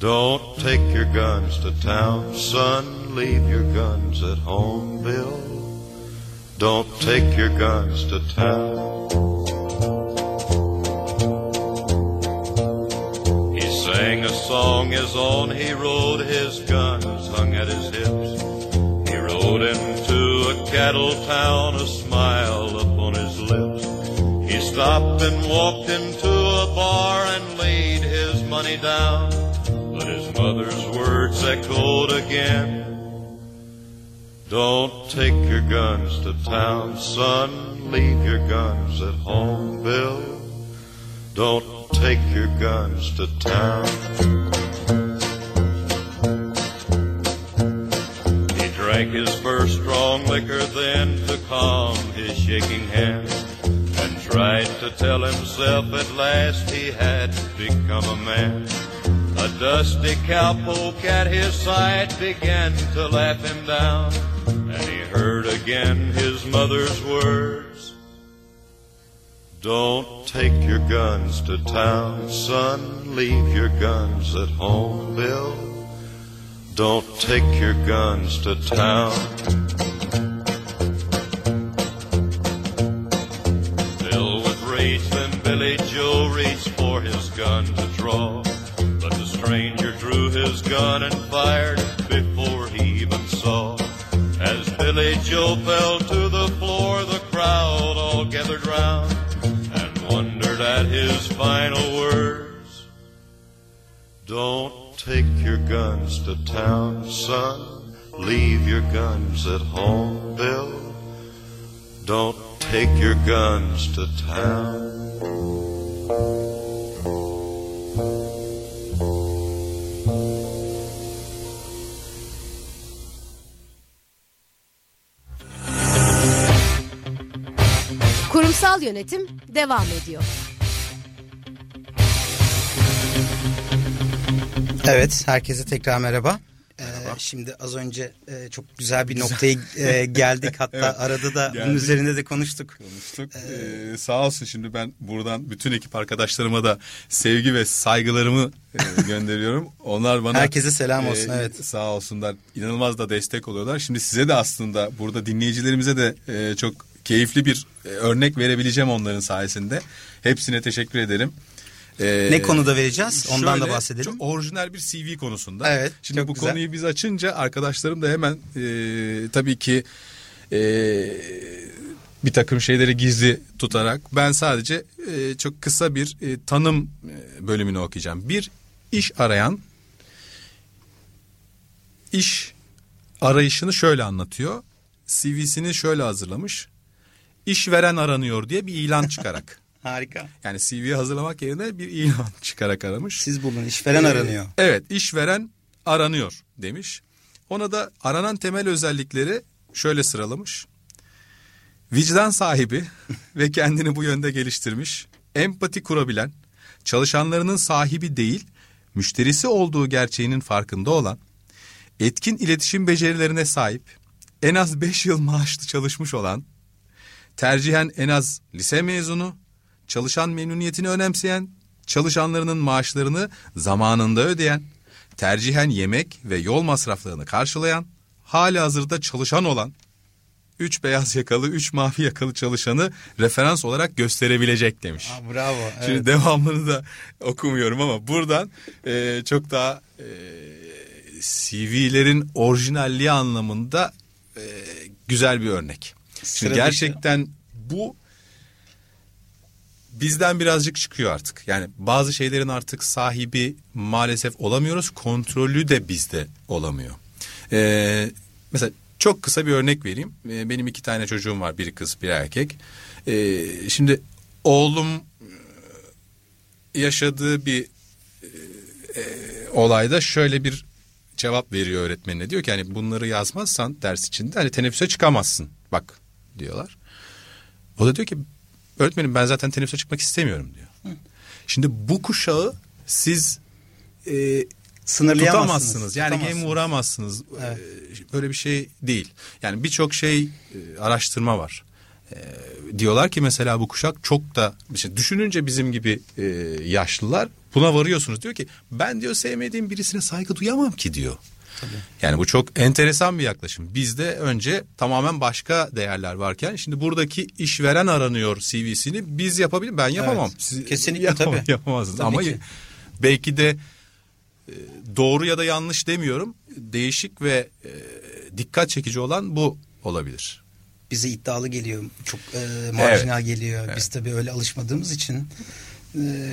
Don't take your guns to town, son. Leave your guns at home, Bill. Don't take your guns to town. He sang a song as on he rode, his guns hung at his hips. He rode into a cattle town, a smile upon his lips. He stopped and walked into a bar and laid his money down. But his mother's words echoed again. Don't take your guns to town, son. Leave your guns at home, Bill. Don't take your guns to town. He drank his first strong liquor then to calm his shaking hand and tried to tell himself at last he had become a man. A dusty cowpoke at his side began to laugh him down, and he heard again his mother's words. Don't take your guns to town, son. Leave your guns at home, Bill. Don't take your guns to town. Filled with rage, then Billy Joe reached for his gun to draw. But the stranger drew his gun and fired before he even saw. Billy Joe fell to the floor, the crowd all gathered round and wondered at his final words. Don't take your guns to town, son. Leave your guns at home, Bill. Don't take your guns to town. Yönetim devam ediyor. Evet, herkese tekrar merhaba. Ee, şimdi az önce e, çok güzel bir noktaya e, geldik hatta evet, arada da geldik. bunun üzerinde de konuştuk. Konuştuk. Ee, ee, sağ olsun şimdi ben buradan bütün ekip arkadaşlarıma da sevgi ve saygılarımı e, gönderiyorum. Onlar bana herkese selam olsun. E, evet. Sağ olsunlar. İnanılmaz da destek oluyorlar. Şimdi size de aslında burada dinleyicilerimize de e, çok keyifli bir e, örnek verebileceğim onların sayesinde. Hepsine teşekkür ederim. Ee, ne konuda vereceğiz? Ondan şöyle, da bahsedelim. Çok orijinal bir CV konusunda. Evet. Şimdi bu güzel. konuyu biz açınca arkadaşlarım da hemen e, tabii ki e, bir takım şeyleri gizli tutarak ben sadece e, çok kısa bir e, tanım e, bölümünü okuyacağım. Bir iş arayan iş arayışını şöyle anlatıyor. CV'sini şöyle hazırlamış işveren aranıyor diye bir ilan çıkarak. Harika. Yani CV hazırlamak yerine bir ilan çıkarak aramış. Siz bulun işveren ee, aranıyor. Evet işveren aranıyor demiş. Ona da aranan temel özellikleri şöyle sıralamış. Vicdan sahibi ve kendini bu yönde geliştirmiş, empati kurabilen, çalışanlarının sahibi değil, müşterisi olduğu gerçeğinin farkında olan, etkin iletişim becerilerine sahip, en az 5 yıl maaşlı çalışmış olan, tercihen en az lise mezunu, çalışan memnuniyetini önemseyen, çalışanlarının maaşlarını zamanında ödeyen, tercihen yemek ve yol masraflarını karşılayan, hali hazırda çalışan olan, üç beyaz yakalı, üç mavi yakalı çalışanı referans olarak gösterebilecek demiş. Aa, bravo. Şimdi evet. devamını da okumuyorum ama buradan e, çok daha e, CV'lerin orijinalliği anlamında e, güzel bir örnek. Şimdi gerçekten bu bizden birazcık çıkıyor artık. Yani bazı şeylerin artık sahibi maalesef olamıyoruz. Kontrolü de bizde olamıyor. Ee, mesela çok kısa bir örnek vereyim. Ee, benim iki tane çocuğum var. Biri kız, bir erkek. Ee, şimdi oğlum e, yaşadığı bir e, olayda şöyle bir cevap veriyor öğretmenine. Diyor ki hani bunları yazmazsan ders içinde hani teneffüse çıkamazsın. Bak diyorlar. O da diyor ki öğretmenim ben zaten teneffüse çıkmak istemiyorum diyor. Şimdi bu kuşağı siz e, Sınırlayamazsınız. tutamazsınız. Yani tutamazsınız. game vuramazsınız. Evet. Ee, Böyle bir şey değil. Yani birçok şey e, araştırma var. Ee, diyorlar ki mesela bu kuşak çok da işte düşününce bizim gibi e, yaşlılar buna varıyorsunuz. Diyor ki ben diyor sevmediğim birisine saygı duyamam ki diyor. Yani bu çok enteresan bir yaklaşım. Bizde önce tamamen başka değerler varken şimdi buradaki işveren aranıyor CV'sini biz yapabilir ben yapamam. Evet. Siz Kesinlikle yapamam- tabii. Yapamazsınız Tabii ama ki. belki de e, doğru ya da yanlış demiyorum. Değişik ve e, dikkat çekici olan bu olabilir. bize iddialı geliyor. Çok e, marjinal geliyor. Biz tabii öyle alışmadığımız için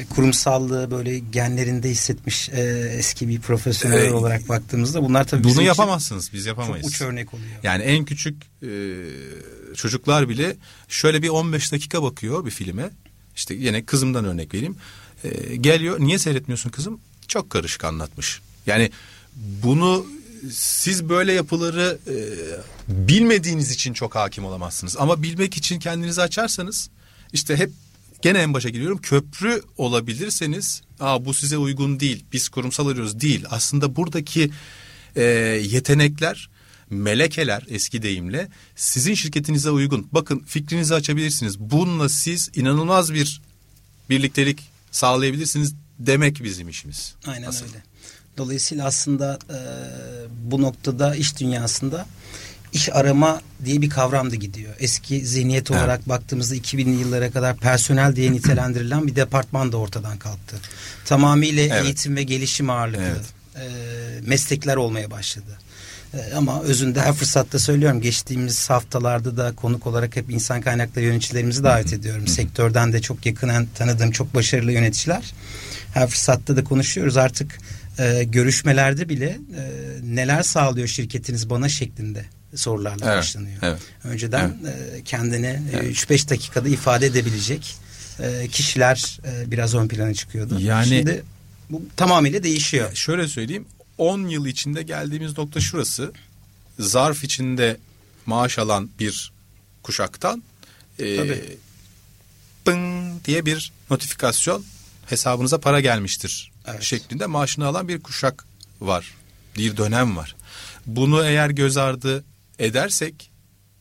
kurumsallığı böyle genlerinde hissetmiş e, eski bir profesyonel E, olarak baktığımızda bunlar tabii Bunu yapamazsınız biz çok yapamayız. uç örnek oluyor. Yani en küçük e, çocuklar bile şöyle bir 15 dakika bakıyor bir filme. İşte yine kızımdan örnek vereyim. E, geliyor niye seyretmiyorsun kızım? Çok karışık anlatmış. Yani bunu siz böyle yapıları e, bilmediğiniz için çok hakim olamazsınız. Ama bilmek için kendinizi açarsanız işte hep gene en başa giriyorum köprü olabilirseniz Aa, bu size uygun değil biz kurumsal arıyoruz değil. Aslında buradaki e, yetenekler melekeler eski deyimle sizin şirketinize uygun. Bakın fikrinizi açabilirsiniz. Bununla siz inanılmaz bir birliktelik sağlayabilirsiniz demek bizim işimiz. Aynen Asıl. öyle. Dolayısıyla aslında e, bu noktada iş dünyasında iş arama diye bir kavram da gidiyor. Eski zihniyet Evet. olarak baktığımızda 2000'li yıllara kadar personel diye nitelendirilen bir departman da ortadan kalktı. Tamamıyla Evet. eğitim ve gelişim ağırlıklı Evet. e, meslekler olmaya başladı. E, ama özünde her fırsatta söylüyorum geçtiğimiz haftalarda da konuk olarak hep insan kaynakları yöneticilerimizi davet ediyorum. Sektörden de çok yakından tanıdığım çok başarılı yöneticiler. Her fırsatta da konuşuyoruz artık e, görüşmelerde bile e, neler sağlıyor şirketiniz bana şeklinde sorularla Evet, başlanıyor. evet. Önceden e, kendini e, 3-5 dakikada ifade edebilecek e, kişiler biraz ön plana çıkıyordu. Yani- Şimdi bu tamamıyla değişiyor. Şöyle söyleyeyim 10 yıl içinde geldiğimiz nokta şurası. Zarf içinde maaş alan bir kuşaktan e, Tabii. diye bir notifikasyon hesabınıza para gelmiştir Evet. şeklinde maaşını alan bir kuşak var. Bir dönem var. Bunu eğer göz ardı edersek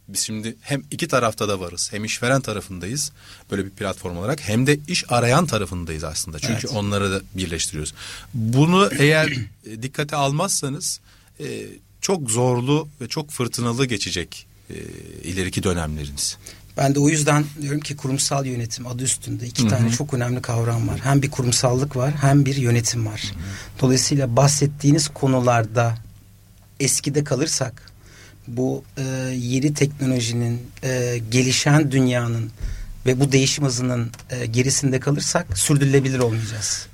biz şimdi hem iki tarafta da varız. Hem işveren tarafındayız böyle bir platform olarak hem de iş arayan tarafındayız aslında. Çünkü Evet. onları da birleştiriyoruz. Bunu eğer e, dikkate almazsanız e, çok zorlu ve çok fırtınalı geçecek e, ileriki dönemleriniz. Ben de o yüzden diyorum ki kurumsal yönetim adı üstünde iki tane çok önemli kavram var. Hem bir kurumsallık var hem bir yönetim var. Dolayısıyla bahsettiğiniz konularda eskide kalırsak bu e, yeni teknolojinin e, gelişen dünyanın ve bu değişim hızının e, gerisinde kalırsak sürdürülebilir olmayacağız.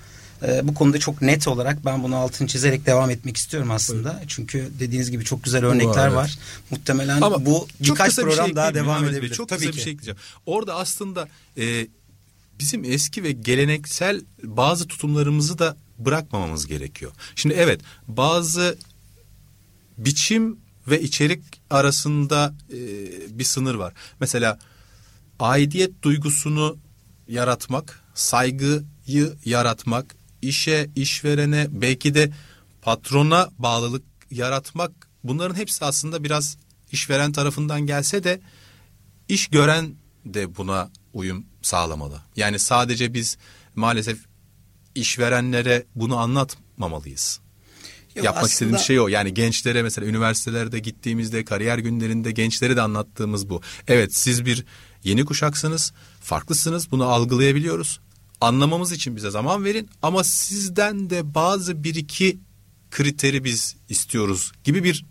E, bu konuda çok net olarak ben bunu altını çizerek devam etmek istiyorum aslında. Çünkü dediğiniz gibi çok güzel örnekler evet. var. Muhtemelen Ama bu birkaç bir program şey daha devam Bey? edebilir. Çok Tabii kısa ki. bir şey ekleyeceğim. Orada aslında e, bizim eski ve geleneksel bazı tutumlarımızı da bırakmamamız gerekiyor. Şimdi evet bazı biçim ve içerik arasında e, bir sınır var. Mesela aidiyet duygusunu yaratmak, saygıyı yaratmak, işe, işverene, belki de patrona bağlılık yaratmak bunların hepsi aslında biraz işveren tarafından gelse de iş gören de buna uyum sağlamalı. Yani sadece biz maalesef işverenlere bunu anlatmamalıyız. Yok, Yapmak aslında- istediğimiz şey o. Yani gençlere mesela üniversitelerde gittiğimizde kariyer günlerinde gençlere de anlattığımız bu. Evet siz bir yeni kuşaksınız, farklısınız. Bunu algılayabiliyoruz. Anlamamız için bize zaman verin ama sizden de bazı bir iki kriteri biz istiyoruz gibi bir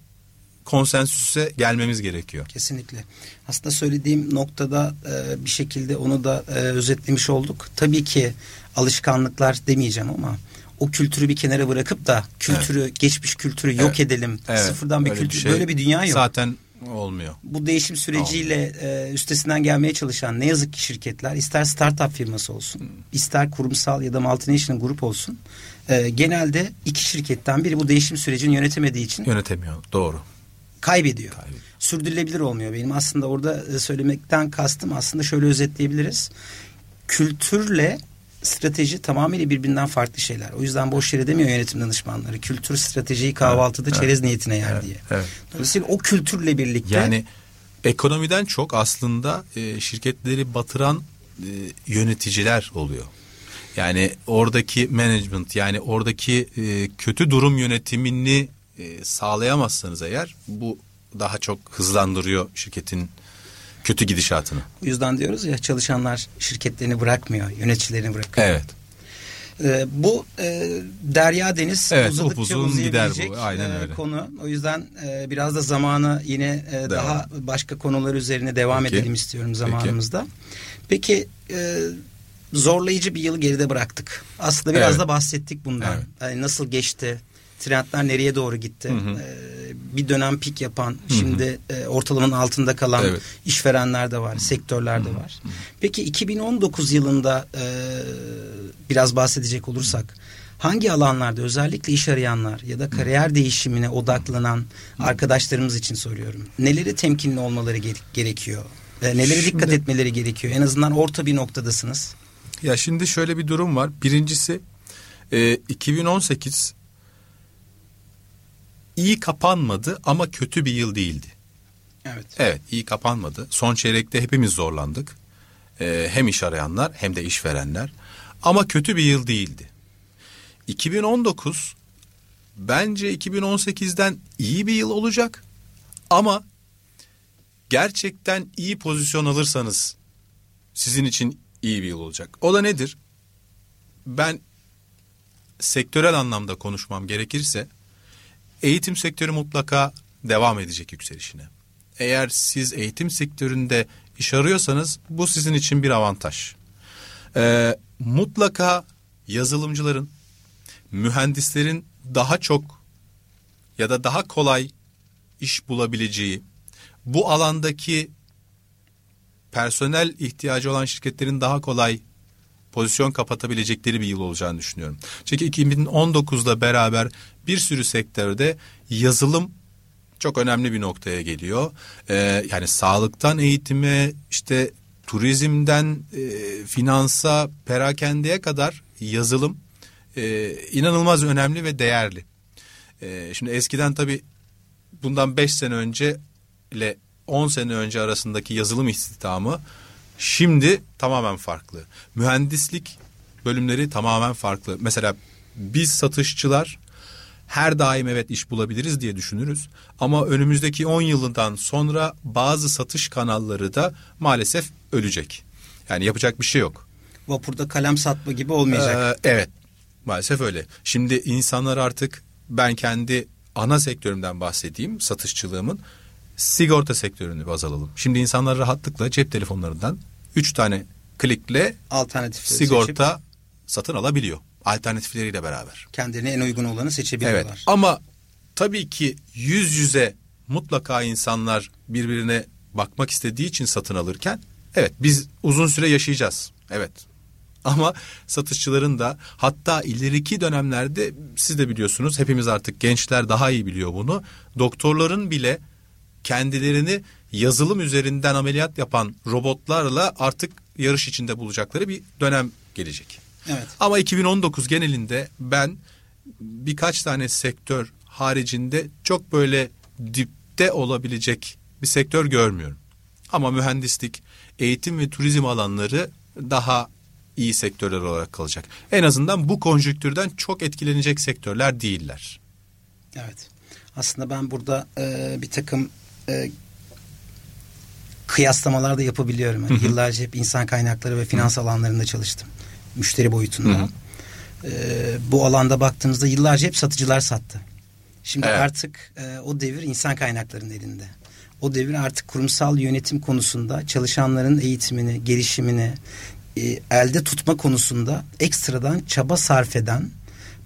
konsensüse gelmemiz gerekiyor. Kesinlikle. Aslında söylediğim noktada e, bir şekilde onu da e, özetlemiş olduk. Tabii ki alışkanlıklar demeyeceğim ama o kültürü bir kenara bırakıp da kültürü, geçmiş kültürü yok Evet. edelim. Evet, Sıfırdan bir öyle kültür. şey böyle bir dünya yok. Zaten olmuyor. bu değişim süreciyle e, üstesinden gelmeye çalışan ne yazık ki şirketler ister startup firması olsun Hmm. ister kurumsal ya da multinational grup olsun e, genelde iki şirketten biri bu değişim sürecini yönetemediği için Yönetemiyor. Doğru. kaybediyor. Kaybediyor. Sürdürülebilir olmuyor. Benim aslında orada e, söylemekten kastım aslında şöyle özetleyebiliriz. Kültürle strateji tamamıyla birbirinden farklı şeyler. O yüzden boş yere demiyor yönetim danışmanları. Kültür stratejiyi kahvaltıda Evet, çerez niyetine yer Evet, diye. evet. Dolayısıyla o kültürle birlikte Yani ekonomiden çok aslında e, şirketleri batıran e, yöneticiler oluyor. Yani oradaki management yani oradaki e, kötü durum yönetimini e, sağlayamazsanız eğer bu daha çok hızlandırıyor şirketin kötü gidişatını. O yüzden diyoruz ya çalışanlar şirketlerini bırakmıyor, yöneticilerini bırakıyor. Evet. Ee, bu e, derya deniz Evet, uzadıkça upuzun gider bu. Aynen e, öyle. konu. O yüzden e, biraz da zamanı yine e, daha başka konular üzerine devam Peki. edelim istiyorum zamanımızda. Peki e, zorlayıcı bir yılı geride bıraktık. Aslında biraz Evet. da bahsettik bundan. Evet. Yani nasıl geçti? Trendler nereye doğru gitti? Hı hı. Ee, bir dönem pik yapan, şimdi e, ortalamanın altında kalan Evet. işverenler de var, sektörler de var. Peki 2019 yılında e, biraz bahsedecek olursak hangi alanlarda özellikle iş arayanlar ya da kariyer değişimine odaklanan arkadaşlarımız için soruyorum. Neleri temkinli olmaları gere- gerekiyor? E, nelere Şimdi- dikkat etmeleri gerekiyor? En azından orta bir noktadasınız. Ya şimdi şöyle bir durum var. Birincisi e, 2018 iyi kapanmadı ama kötü bir yıl değildi. Evet. Evet iyi kapanmadı. Son çeyrekte hepimiz zorlandık. Ee, hem iş arayanlar hem de işverenler. Ama kötü bir yıl değildi. 2019 bence 2018'den iyi bir yıl olacak. Ama gerçekten iyi pozisyon alırsanız sizin için iyi bir yıl olacak. O da nedir? Ben sektörel anlamda konuşmam gerekirse eğitim sektörü mutlaka devam edecek yükselişine. Eğer siz eğitim sektöründe iş arıyorsanız bu sizin için bir avantaj. Ee, mutlaka yazılımcıların, mühendislerin daha çok ya da daha kolay iş bulabileceği, bu alandaki personel ihtiyacı olan şirketlerin daha kolay pozisyon kapatabilecekleri bir yıl olacağını düşünüyorum. Çünkü 2019'da beraber bir sürü sektörde yazılım çok önemli bir noktaya geliyor. Ee, yani sağlıktan eğitime, işte turizmden e, finansa, perakendeye kadar yazılım e, inanılmaz önemli ve değerli. E, şimdi eskiden tabii bundan 5 sene önce ile 10 sene önce arasındaki yazılım istihdamı şimdi tamamen farklı. Mühendislik bölümleri tamamen farklı. Mesela biz satışçılar her daim evet iş bulabiliriz diye düşünürüz. Ama önümüzdeki 10 yılından sonra bazı satış kanalları da maalesef ölecek. Yani yapacak bir şey yok. Vapurda kalem satma gibi olmayacak. Ee, evet maalesef öyle. Şimdi insanlar artık ben kendi ana sektörümden bahsedeyim satışçılığımın sigorta sektörünü baz alalım. Şimdi insanlar rahatlıkla cep telefonlarından 3 tane klikle Alternatifleri sigorta seçip satın alabiliyor. Alternatifleriyle beraber. kendilerine en uygun olanı seçebiliyorlar. Evet ama tabii ki yüz yüze mutlaka insanlar birbirine bakmak istediği için satın alırken evet biz uzun süre yaşayacağız. Evet ama satışçıların da hatta ileriki dönemlerde siz de biliyorsunuz hepimiz artık gençler daha iyi biliyor bunu. Doktorların bile kendilerini yazılım üzerinden ameliyat yapan robotlarla artık yarış içinde bulacakları bir dönem gelecek. Evet. Ama 2019 genelinde ben birkaç tane sektör haricinde çok böyle dipte olabilecek bir sektör görmüyorum. Ama mühendislik, eğitim ve turizm alanları daha iyi sektörler olarak kalacak. En azından bu konjüktürden çok etkilenecek sektörler değiller. Evet. Aslında ben burada e, bir takım e, kıyaslamalar da yapabiliyorum. Yani yıllarca hep insan kaynakları ve finans alanlarında çalıştım. Müşteri boyutunda. E, bu alanda baktığımızda yıllarca hep satıcılar sattı. Şimdi Evet. artık e, o devir insan kaynaklarının elinde. O devir artık kurumsal yönetim konusunda çalışanların eğitimini, gelişimini e, elde tutma konusunda ekstradan çaba sarf eden,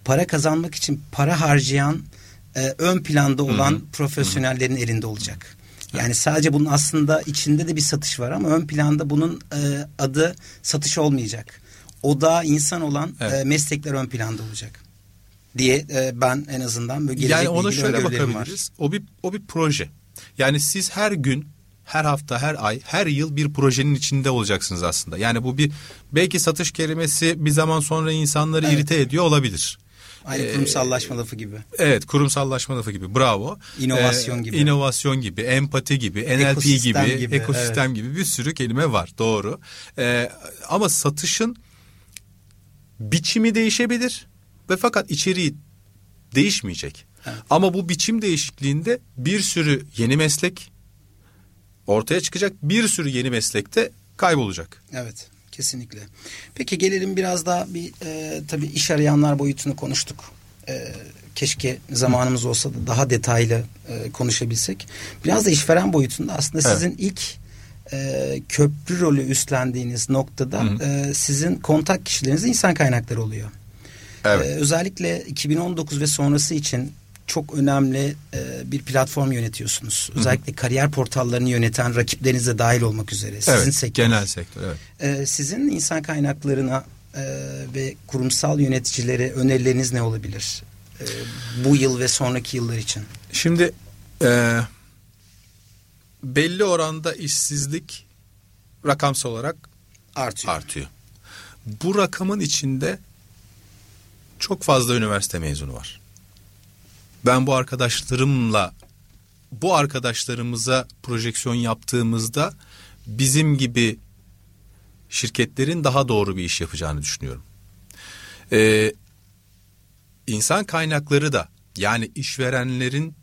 para kazanmak için para harcayan, e, ön planda olan profesyonellerin elinde olacak. Yani sadece bunun aslında içinde de bir satış var ama ön planda bunun e, adı satış olmayacak. O da insan olan Evet. e, meslekler ön planda olacak diye e, ben en azından böyle gelecekle Yani ona şöyle öngörülerim var. bakabiliriz. O bir o bir proje. Yani siz her gün, her hafta, her ay, her yıl bir projenin içinde olacaksınız aslında. Yani bu bir belki satış kelimesi bir zaman sonra insanları Evet. irite ediyor olabilir. Aynı Ee, kurumsallaşma lafı gibi. Evet kurumsallaşma lafı gibi bravo. İnovasyon gibi. İnovasyon gibi, empati gibi, NLP Ekosistem gibi, gibi, ekosistem gibi bir sürü kelime var doğru. Ee, ama satışın biçimi değişebilir ve fakat içeriği değişmeyecek. Evet. Ama bu biçim değişikliğinde bir sürü yeni meslek ortaya çıkacak. Bir sürü yeni meslekte kaybolacak. Evet kesinlikle. Peki gelelim biraz daha bir e, tabii iş arayanlar boyutunu konuştuk. E, keşke zamanımız olsa da daha detaylı e, konuşabilsek. Biraz da işveren boyutunda aslında Evet. sizin ilk e, köprü rolü üstlendiğiniz noktada e, sizin kontak kişileriniz insan kaynakları oluyor. Evet. Ee, özellikle 2019 ve sonrası için çok önemli e, bir platform yönetiyorsunuz. Özellikle kariyer portallarını yöneten rakipleriniz de dahil olmak üzere. Sizin evet, sektör. genel sektör evet. Ee, sizin insan kaynaklarına e, ve kurumsal yöneticilere önerileriniz ne olabilir? Ee, bu yıl ve sonraki yıllar için. Şimdi e, belli oranda işsizlik rakamsal olarak Artıyor. artıyor. Bu rakamın içinde çok fazla üniversite mezunu var. Ben bu arkadaşlarımla bu arkadaşlarımıza projeksiyon yaptığımızda bizim gibi şirketlerin daha doğru bir iş yapacağını düşünüyorum. Ee, insan kaynakları da yani işverenlerin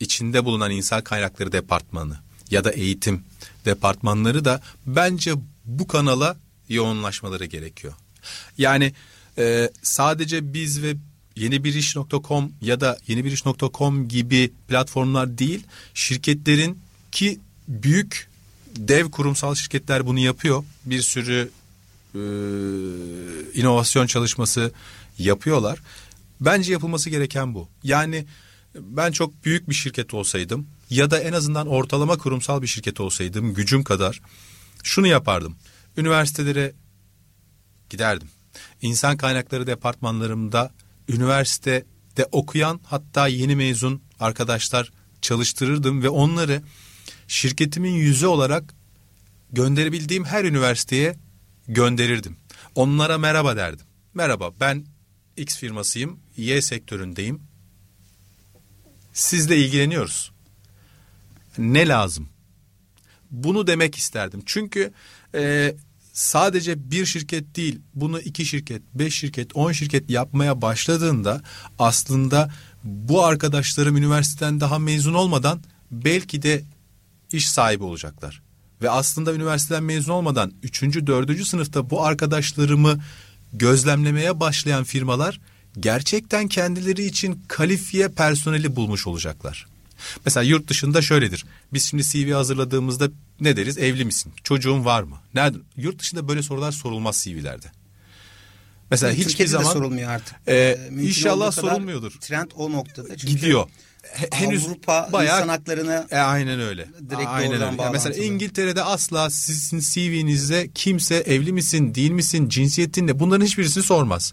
içinde bulunan insan kaynakları departmanı ya da eğitim departmanları da bence bu kanala yoğunlaşmaları gerekiyor. Yani e, sadece biz ve yenibiriş.com ya da yenibiriş.com gibi platformlar değil şirketlerin ki büyük dev kurumsal şirketler bunu yapıyor. Bir sürü e, inovasyon çalışması yapıyorlar. Bence yapılması gereken bu. Yani ben çok büyük bir şirket olsaydım ya da en azından ortalama kurumsal bir şirket olsaydım gücüm kadar şunu yapardım. Üniversitelere giderdim. İnsan kaynakları departmanlarımda üniversitede okuyan hatta yeni mezun arkadaşlar çalıştırırdım ve onları şirketimin yüzü olarak gönderebildiğim her üniversiteye gönderirdim. Onlara merhaba derdim. Merhaba ben X firmasıyım, Y sektöründeyim. Sizle ilgileniyoruz. Ne lazım? Bunu demek isterdim. Çünkü e, sadece bir şirket değil, bunu iki şirket, beş şirket, on şirket yapmaya başladığında aslında bu arkadaşlarım üniversiteden daha mezun olmadan belki de iş sahibi olacaklar. Ve aslında üniversiteden mezun olmadan üçüncü, dördüncü sınıfta bu arkadaşlarımı gözlemlemeye başlayan firmalar gerçekten kendileri için kalifiye personeli bulmuş olacaklar. Mesela yurt dışında şöyledir. Biz şimdi CV hazırladığımızda ne deriz? Evli misin? Çocuğun var mı? Nerede? Yurt dışında böyle sorular sorulmaz CV'lerde. Mesela hiçbir Türkiye'de zaman de sorulmuyor artık. e, mümkün inşallah sorulmuyordur. Trend o noktada. Çünkü gidiyor. He- henüz Avrupa bayağı insan haklarını e, aynen öyle. Direkt aynen öyle. Ya Mesela. İngiltere'de asla sizin CV'nizde kimse evli misin, değil misin, cinsiyetin ne bunların hiçbirisini sormaz.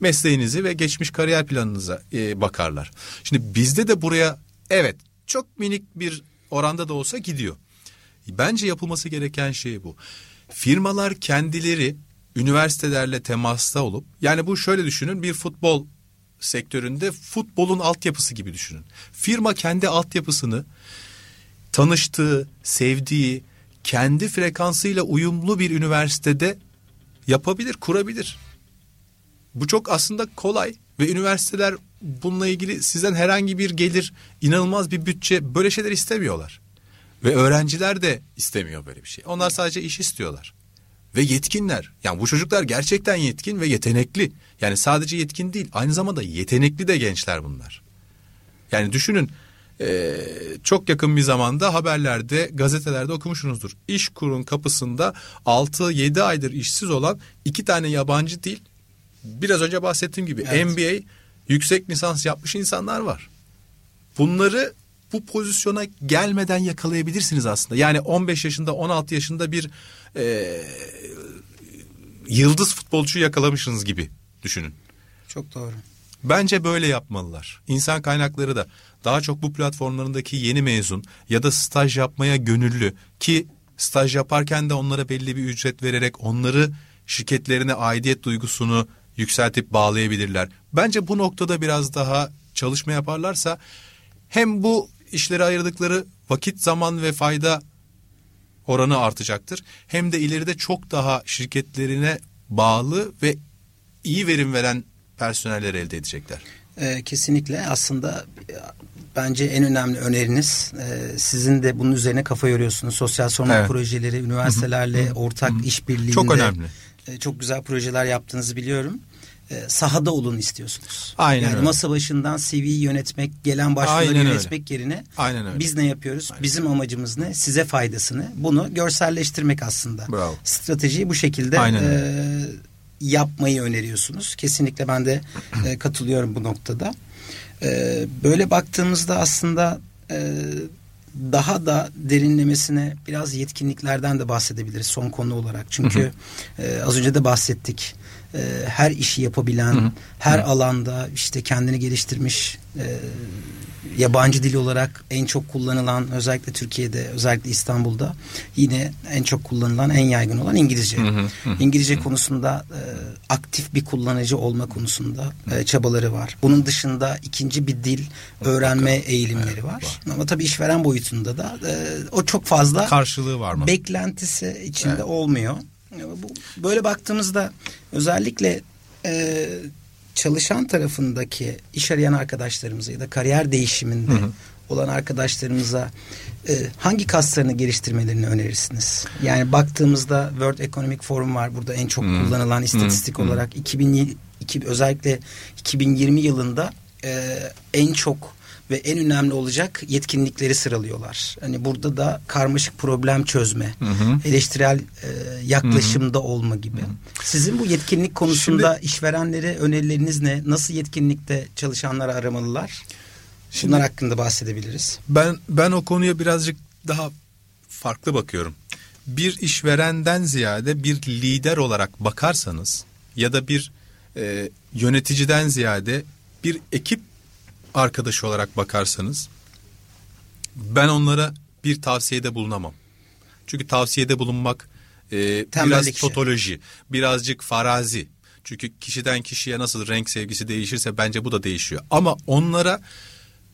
Mesleğinizi ve geçmiş kariyer planınıza e, bakarlar. Şimdi bizde de buraya evet çok minik bir oranda da olsa gidiyor. Bence yapılması gereken şey bu. Firmalar kendileri üniversitelerle temasta olup yani bu şöyle düşünün bir futbol sektöründe futbolun altyapısı gibi düşünün. Firma kendi altyapısını tanıştığı, sevdiği, kendi frekansıyla uyumlu bir üniversitede yapabilir, kurabilir. Bu çok aslında kolay ve üniversiteler bununla ilgili sizden herhangi bir gelir, inanılmaz bir bütçe böyle şeyler istemiyorlar. Ve öğrenciler de istemiyor böyle bir şey. Onlar sadece iş istiyorlar. Ve yetkinler. Yani bu çocuklar gerçekten yetkin ve yetenekli. Yani sadece yetkin değil, aynı zamanda yetenekli de gençler bunlar. Yani düşünün çok yakın bir zamanda haberlerde, gazetelerde okumuşsunuzdur. İş kurun kapısında 6-7 aydır işsiz olan iki tane yabancı değil. Biraz önce bahsettiğim gibi Evet. MBA yüksek lisans yapmış insanlar var. Bunları bu pozisyona gelmeden yakalayabilirsiniz aslında. Yani 15 yaşında 16 yaşında bir e, yıldız futbolcu yakalamışsınız gibi düşünün. Çok doğru. Bence böyle yapmalılar. İnsan kaynakları da daha çok bu platformlarındaki yeni mezun ya da staj yapmaya gönüllü ki staj yaparken de onlara belli bir ücret vererek onları şirketlerine aidiyet duygusunu yükseltip bağlayabilirler. Bence bu noktada biraz daha çalışma yaparlarsa hem bu işlere ayırdıkları vakit, zaman ve fayda oranı artacaktır. Hem de ileride çok daha şirketlerine bağlı ve iyi verim veren personeller elde edecekler. Ee, kesinlikle aslında e, bence en önemli öneriniz e, sizin de bunun üzerine kafa yoruyorsunuz. Sosyal sorumluluk Evet. projeleri, üniversitelerle ortak işbirliğinde Çok önemli. e, çok güzel projeler yaptığınızı biliyorum. E, sahada olun istiyorsunuz. Aynen yani öyle. masa başından CV'yi yönetmek, gelen başvuruları Aynen öyle. yönetmek yerine Aynen öyle. biz ne yapıyoruz? Bizim amacımız ne? Size faydasını. Bunu görselleştirmek aslında. Bravo. Stratejiyi bu şekilde Aynen e, yapmayı öneriyorsunuz. Kesinlikle ben de e, katılıyorum bu noktada. E, böyle baktığımızda aslında e, daha da derinlemesine biraz yetkinliklerden de bahsedebiliriz son konu olarak. Çünkü e, az önce de bahsettik. E, her işi yapabilen, her alanda işte kendini geliştirmiş e, yabancı dil olarak en çok kullanılan özellikle Türkiye'de özellikle İstanbul'da yine en çok kullanılan en yaygın olan İngilizce. İngilizce konusunda e, aktif bir kullanıcı olma konusunda e, çabaları var. Bunun dışında ikinci bir dil öğrenme eğilimleri var. Ama tabii işveren boyutunda da e, o çok fazla Karşılığı var mı? beklentisi içinde olmuyor. Böyle baktığımızda özellikle e, çalışan tarafındaki iş arayan arkadaşlarımıza ya da kariyer değişiminde olan arkadaşlarımıza e, hangi kaslarını geliştirmelerini önerirsiniz? Yani baktığımızda World Economic Forum var. Burada en çok kullanılan istatistik olarak 2000, iki- özellikle 2020 yılında e, en çok ve en önemli olacak yetkinlikleri sıralıyorlar. Hani burada da karmaşık problem çözme, eleştirel e, yaklaşımda olma gibi. Sizin bu yetkinlik konusunda işverenlere önerileriniz ne? Nasıl yetkinlikte çalışanları aramalılar? Şimdi- Bunlar hakkında bahsedebiliriz. Ben ben o konuya birazcık daha farklı bakıyorum. Bir işverenden ziyade bir lider olarak bakarsanız ya da bir e, yöneticiden ziyade bir ekip arkadaşı olarak bakarsanız ben onlara bir tavsiyede bulunamam. Çünkü tavsiyede bulunmak e, Tembellik biraz totoloji, birazcık farazi. Çünkü kişiden kişiye nasıl renk sevgisi değişirse bence bu da değişiyor. Ama onlara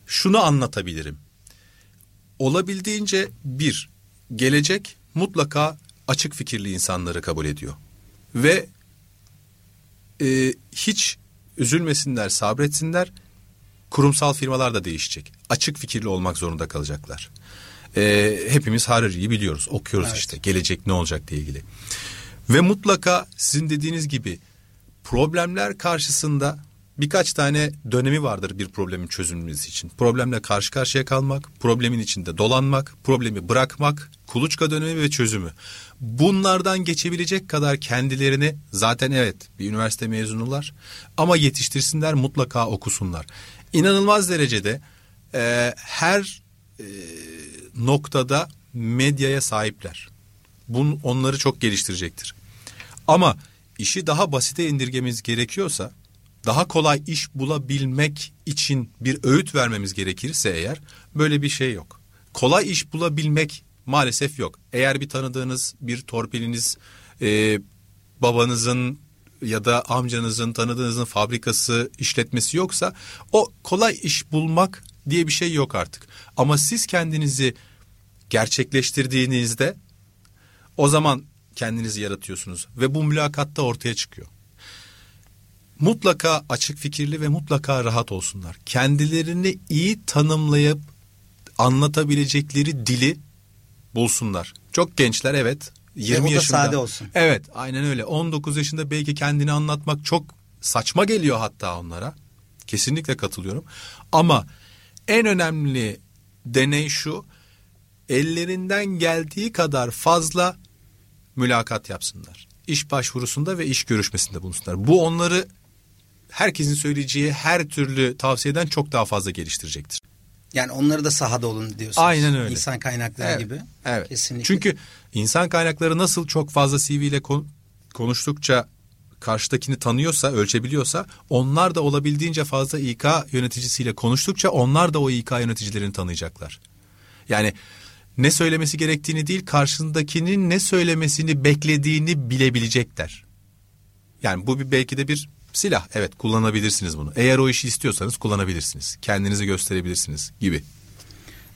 şunu anlatabilirim. Olabildiğince bir, gelecek mutlaka açık fikirli insanları kabul ediyor. Ve e, hiç üzülmesinler, sabretsinler. Kurumsal firmalar da değişecek. Açık fikirli olmak zorunda kalacaklar. E, hepimiz Harari'yi biliyoruz, okuyoruz Evet. işte gelecek ne olacak diye ilgili. Ve mutlaka sizin dediğiniz gibi problemler karşısında birkaç tane dönemi vardır bir problemin çözülmesi için. Problemle karşı karşıya kalmak, problemin içinde dolanmak, problemi bırakmak, kuluçka dönemi ve çözümü. Bunlardan geçebilecek kadar kendilerini zaten evet bir üniversite mezunular ama yetiştirsinler mutlaka okusunlar. İnanılmaz derecede e, her e, noktada medyaya sahipler. Bun onları çok geliştirecektir. Ama işi daha basite indirgememiz gerekiyorsa, daha kolay iş bulabilmek için bir öğüt vermemiz gerekirse eğer böyle bir şey yok. Kolay iş bulabilmek maalesef yok. Eğer bir tanıdığınız bir torpiliniz e, babanızın ya da amcanızın tanıdığınızın fabrikası işletmesi yoksa o kolay iş bulmak diye bir şey yok artık. Ama siz kendinizi gerçekleştirdiğinizde o zaman kendinizi yaratıyorsunuz ve bu mülakatta ortaya çıkıyor. Mutlaka açık fikirli ve mutlaka rahat olsunlar. Kendilerini iyi tanımlayıp anlatabilecekleri dili bulsunlar. Çok gençler evet. 20 o da yaşında. sade olsun. Evet aynen öyle. 19 yaşında belki kendini anlatmak çok saçma geliyor hatta onlara. Kesinlikle katılıyorum. Ama en önemli deney şu. Ellerinden geldiği kadar fazla mülakat yapsınlar. İş başvurusunda ve iş görüşmesinde bulunsunlar. Bu onları herkesin söyleyeceği her türlü tavsiyeden çok daha fazla geliştirecektir. Yani onları da sahada olun diyorsunuz. Aynen öyle. İnsan kaynakları Evet, gibi. Evet. Kesinlikle. Çünkü insan kaynakları nasıl çok fazla CV ile kon- konuştukça karşıdakini tanıyorsa, ölçebiliyorsa onlar da olabildiğince fazla İK yöneticisiyle konuştukça onlar da o İK yöneticilerini tanıyacaklar. Yani ne söylemesi gerektiğini değil karşısındakinin ne söylemesini beklediğini bilebilecekler. Yani bu bir belki de bir silah. Evet kullanabilirsiniz bunu. Eğer o işi istiyorsanız kullanabilirsiniz. Kendinizi gösterebilirsiniz gibi.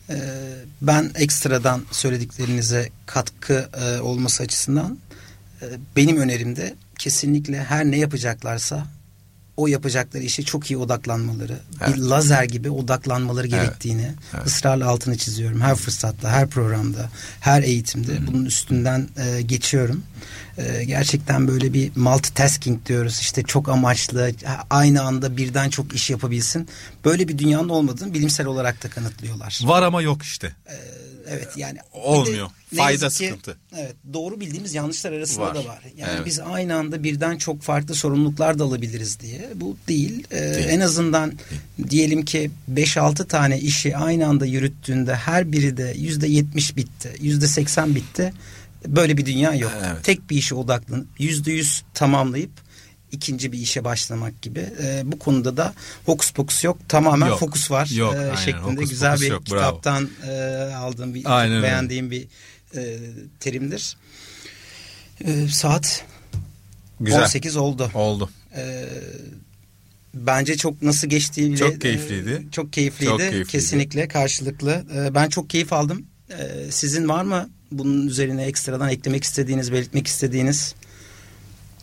Ee, ben ekstradan söylediklerinize katkı e, olması açısından e, benim önerimde kesinlikle her ne yapacaklarsa o yapacakları işe çok iyi odaklanmaları, Evet. bir lazer gibi odaklanmaları Evet. gerektiğini Evet. ısrarla altını çiziyorum. Her fırsatta, her programda, her eğitimde bunun üstünden e, geçiyorum. E, gerçekten böyle bir multitasking diyoruz. İşte çok amaçlı, aynı anda birden çok iş yapabilsin. Böyle bir dünyanın olmadığını bilimsel olarak da kanıtlıyorlar. Var ama yok işte. Evet yani bir de Olmuyor. ne Fayda ki, sıkıntı. Evet doğru bildiğimiz yanlışlar arasında Var. da var. Yani Evet. biz aynı anda birden çok farklı sorumluluklar da alabiliriz diye. Bu değil. Ee, Değil. En azından diyelim ki 5-6 tane işi aynı anda yürüttüğünde her biri de %70 bitti, %80 bitti. Böyle bir dünya yok. Evet. Tek bir işe odaklanıp %100 tamamlayıp ikinci bir işe başlamak gibi. Ee, bu konuda da hokus pokus yok. Tamamen Yok. fokus var. Yok, aynen. şeklinde Hokus güzel bir yok, bravo. kitaptan e, aldığım bir Aynen öyle. beğendiğim bir e, terimdir. E, saat Güzel. 18 oldu. Oldu. E, bence çok nasıl geçtiği bile Çok keyifliydi. e, çok keyifliydi. Çok keyifliydi. Kesinlikle karşılıklı. E, ben çok keyif aldım. E, sizin var mı bunun üzerine ekstradan eklemek istediğiniz, belirtmek istediğiniz?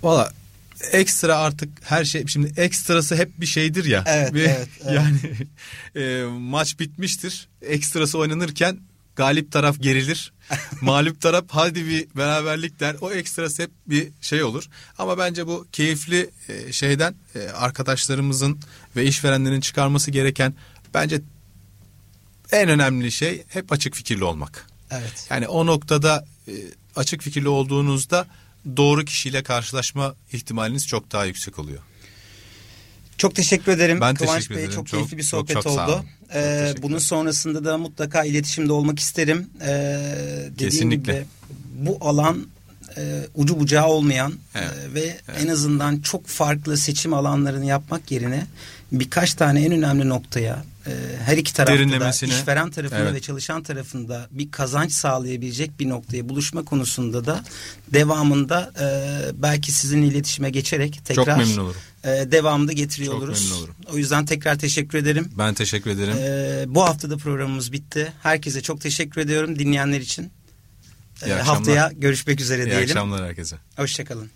Valla ekstra artık her şey şimdi ekstrası hep bir şeydir ya. Evet, Bir- evet, evet. Yani e, maç bitmiştir. Ekstrası oynanırken galip taraf gerilir. Mağlup taraf hadi bir beraberlik der. O ekstrası hep bir şey olur. Ama bence bu keyifli e, şeyden e, arkadaşlarımızın ve işverenlerin çıkarması gereken bence en önemli şey hep açık fikirli olmak. Evet. Yani o noktada e, açık fikirli olduğunuzda doğru kişiyle karşılaşma ihtimaliniz çok daha yüksek oluyor. Çok teşekkür ederim. Ben Kıvanç teşekkür Bey ederim. çok, Çok- keyifli bir çok- sohbet çok sağ oldu. Çok Ee, bunun sonrasında da mutlaka iletişimde olmak isterim. Ee, dediğim Kesinlikle. gibi bu alan e, ucu bucağı olmayan Evet, e, ve en azından çok farklı seçim alanlarını yapmak yerine birkaç tane en önemli noktaya her iki tarafta da işveren tarafında Evet. ve çalışan tarafında bir kazanç sağlayabilecek bir noktaya buluşma konusunda da devamında e, belki sizinle iletişime geçerek tekrar memnun olurum. e, devamında getiriyor Çok oluruz. memnun olurum. O yüzden tekrar teşekkür ederim. Ben teşekkür ederim. E, bu hafta da programımız bitti. Herkese çok teşekkür ediyorum dinleyenler için. E, İyi akşamlar. haftaya görüşmek üzere İyi diyelim. akşamlar herkese. Hoşçakalın.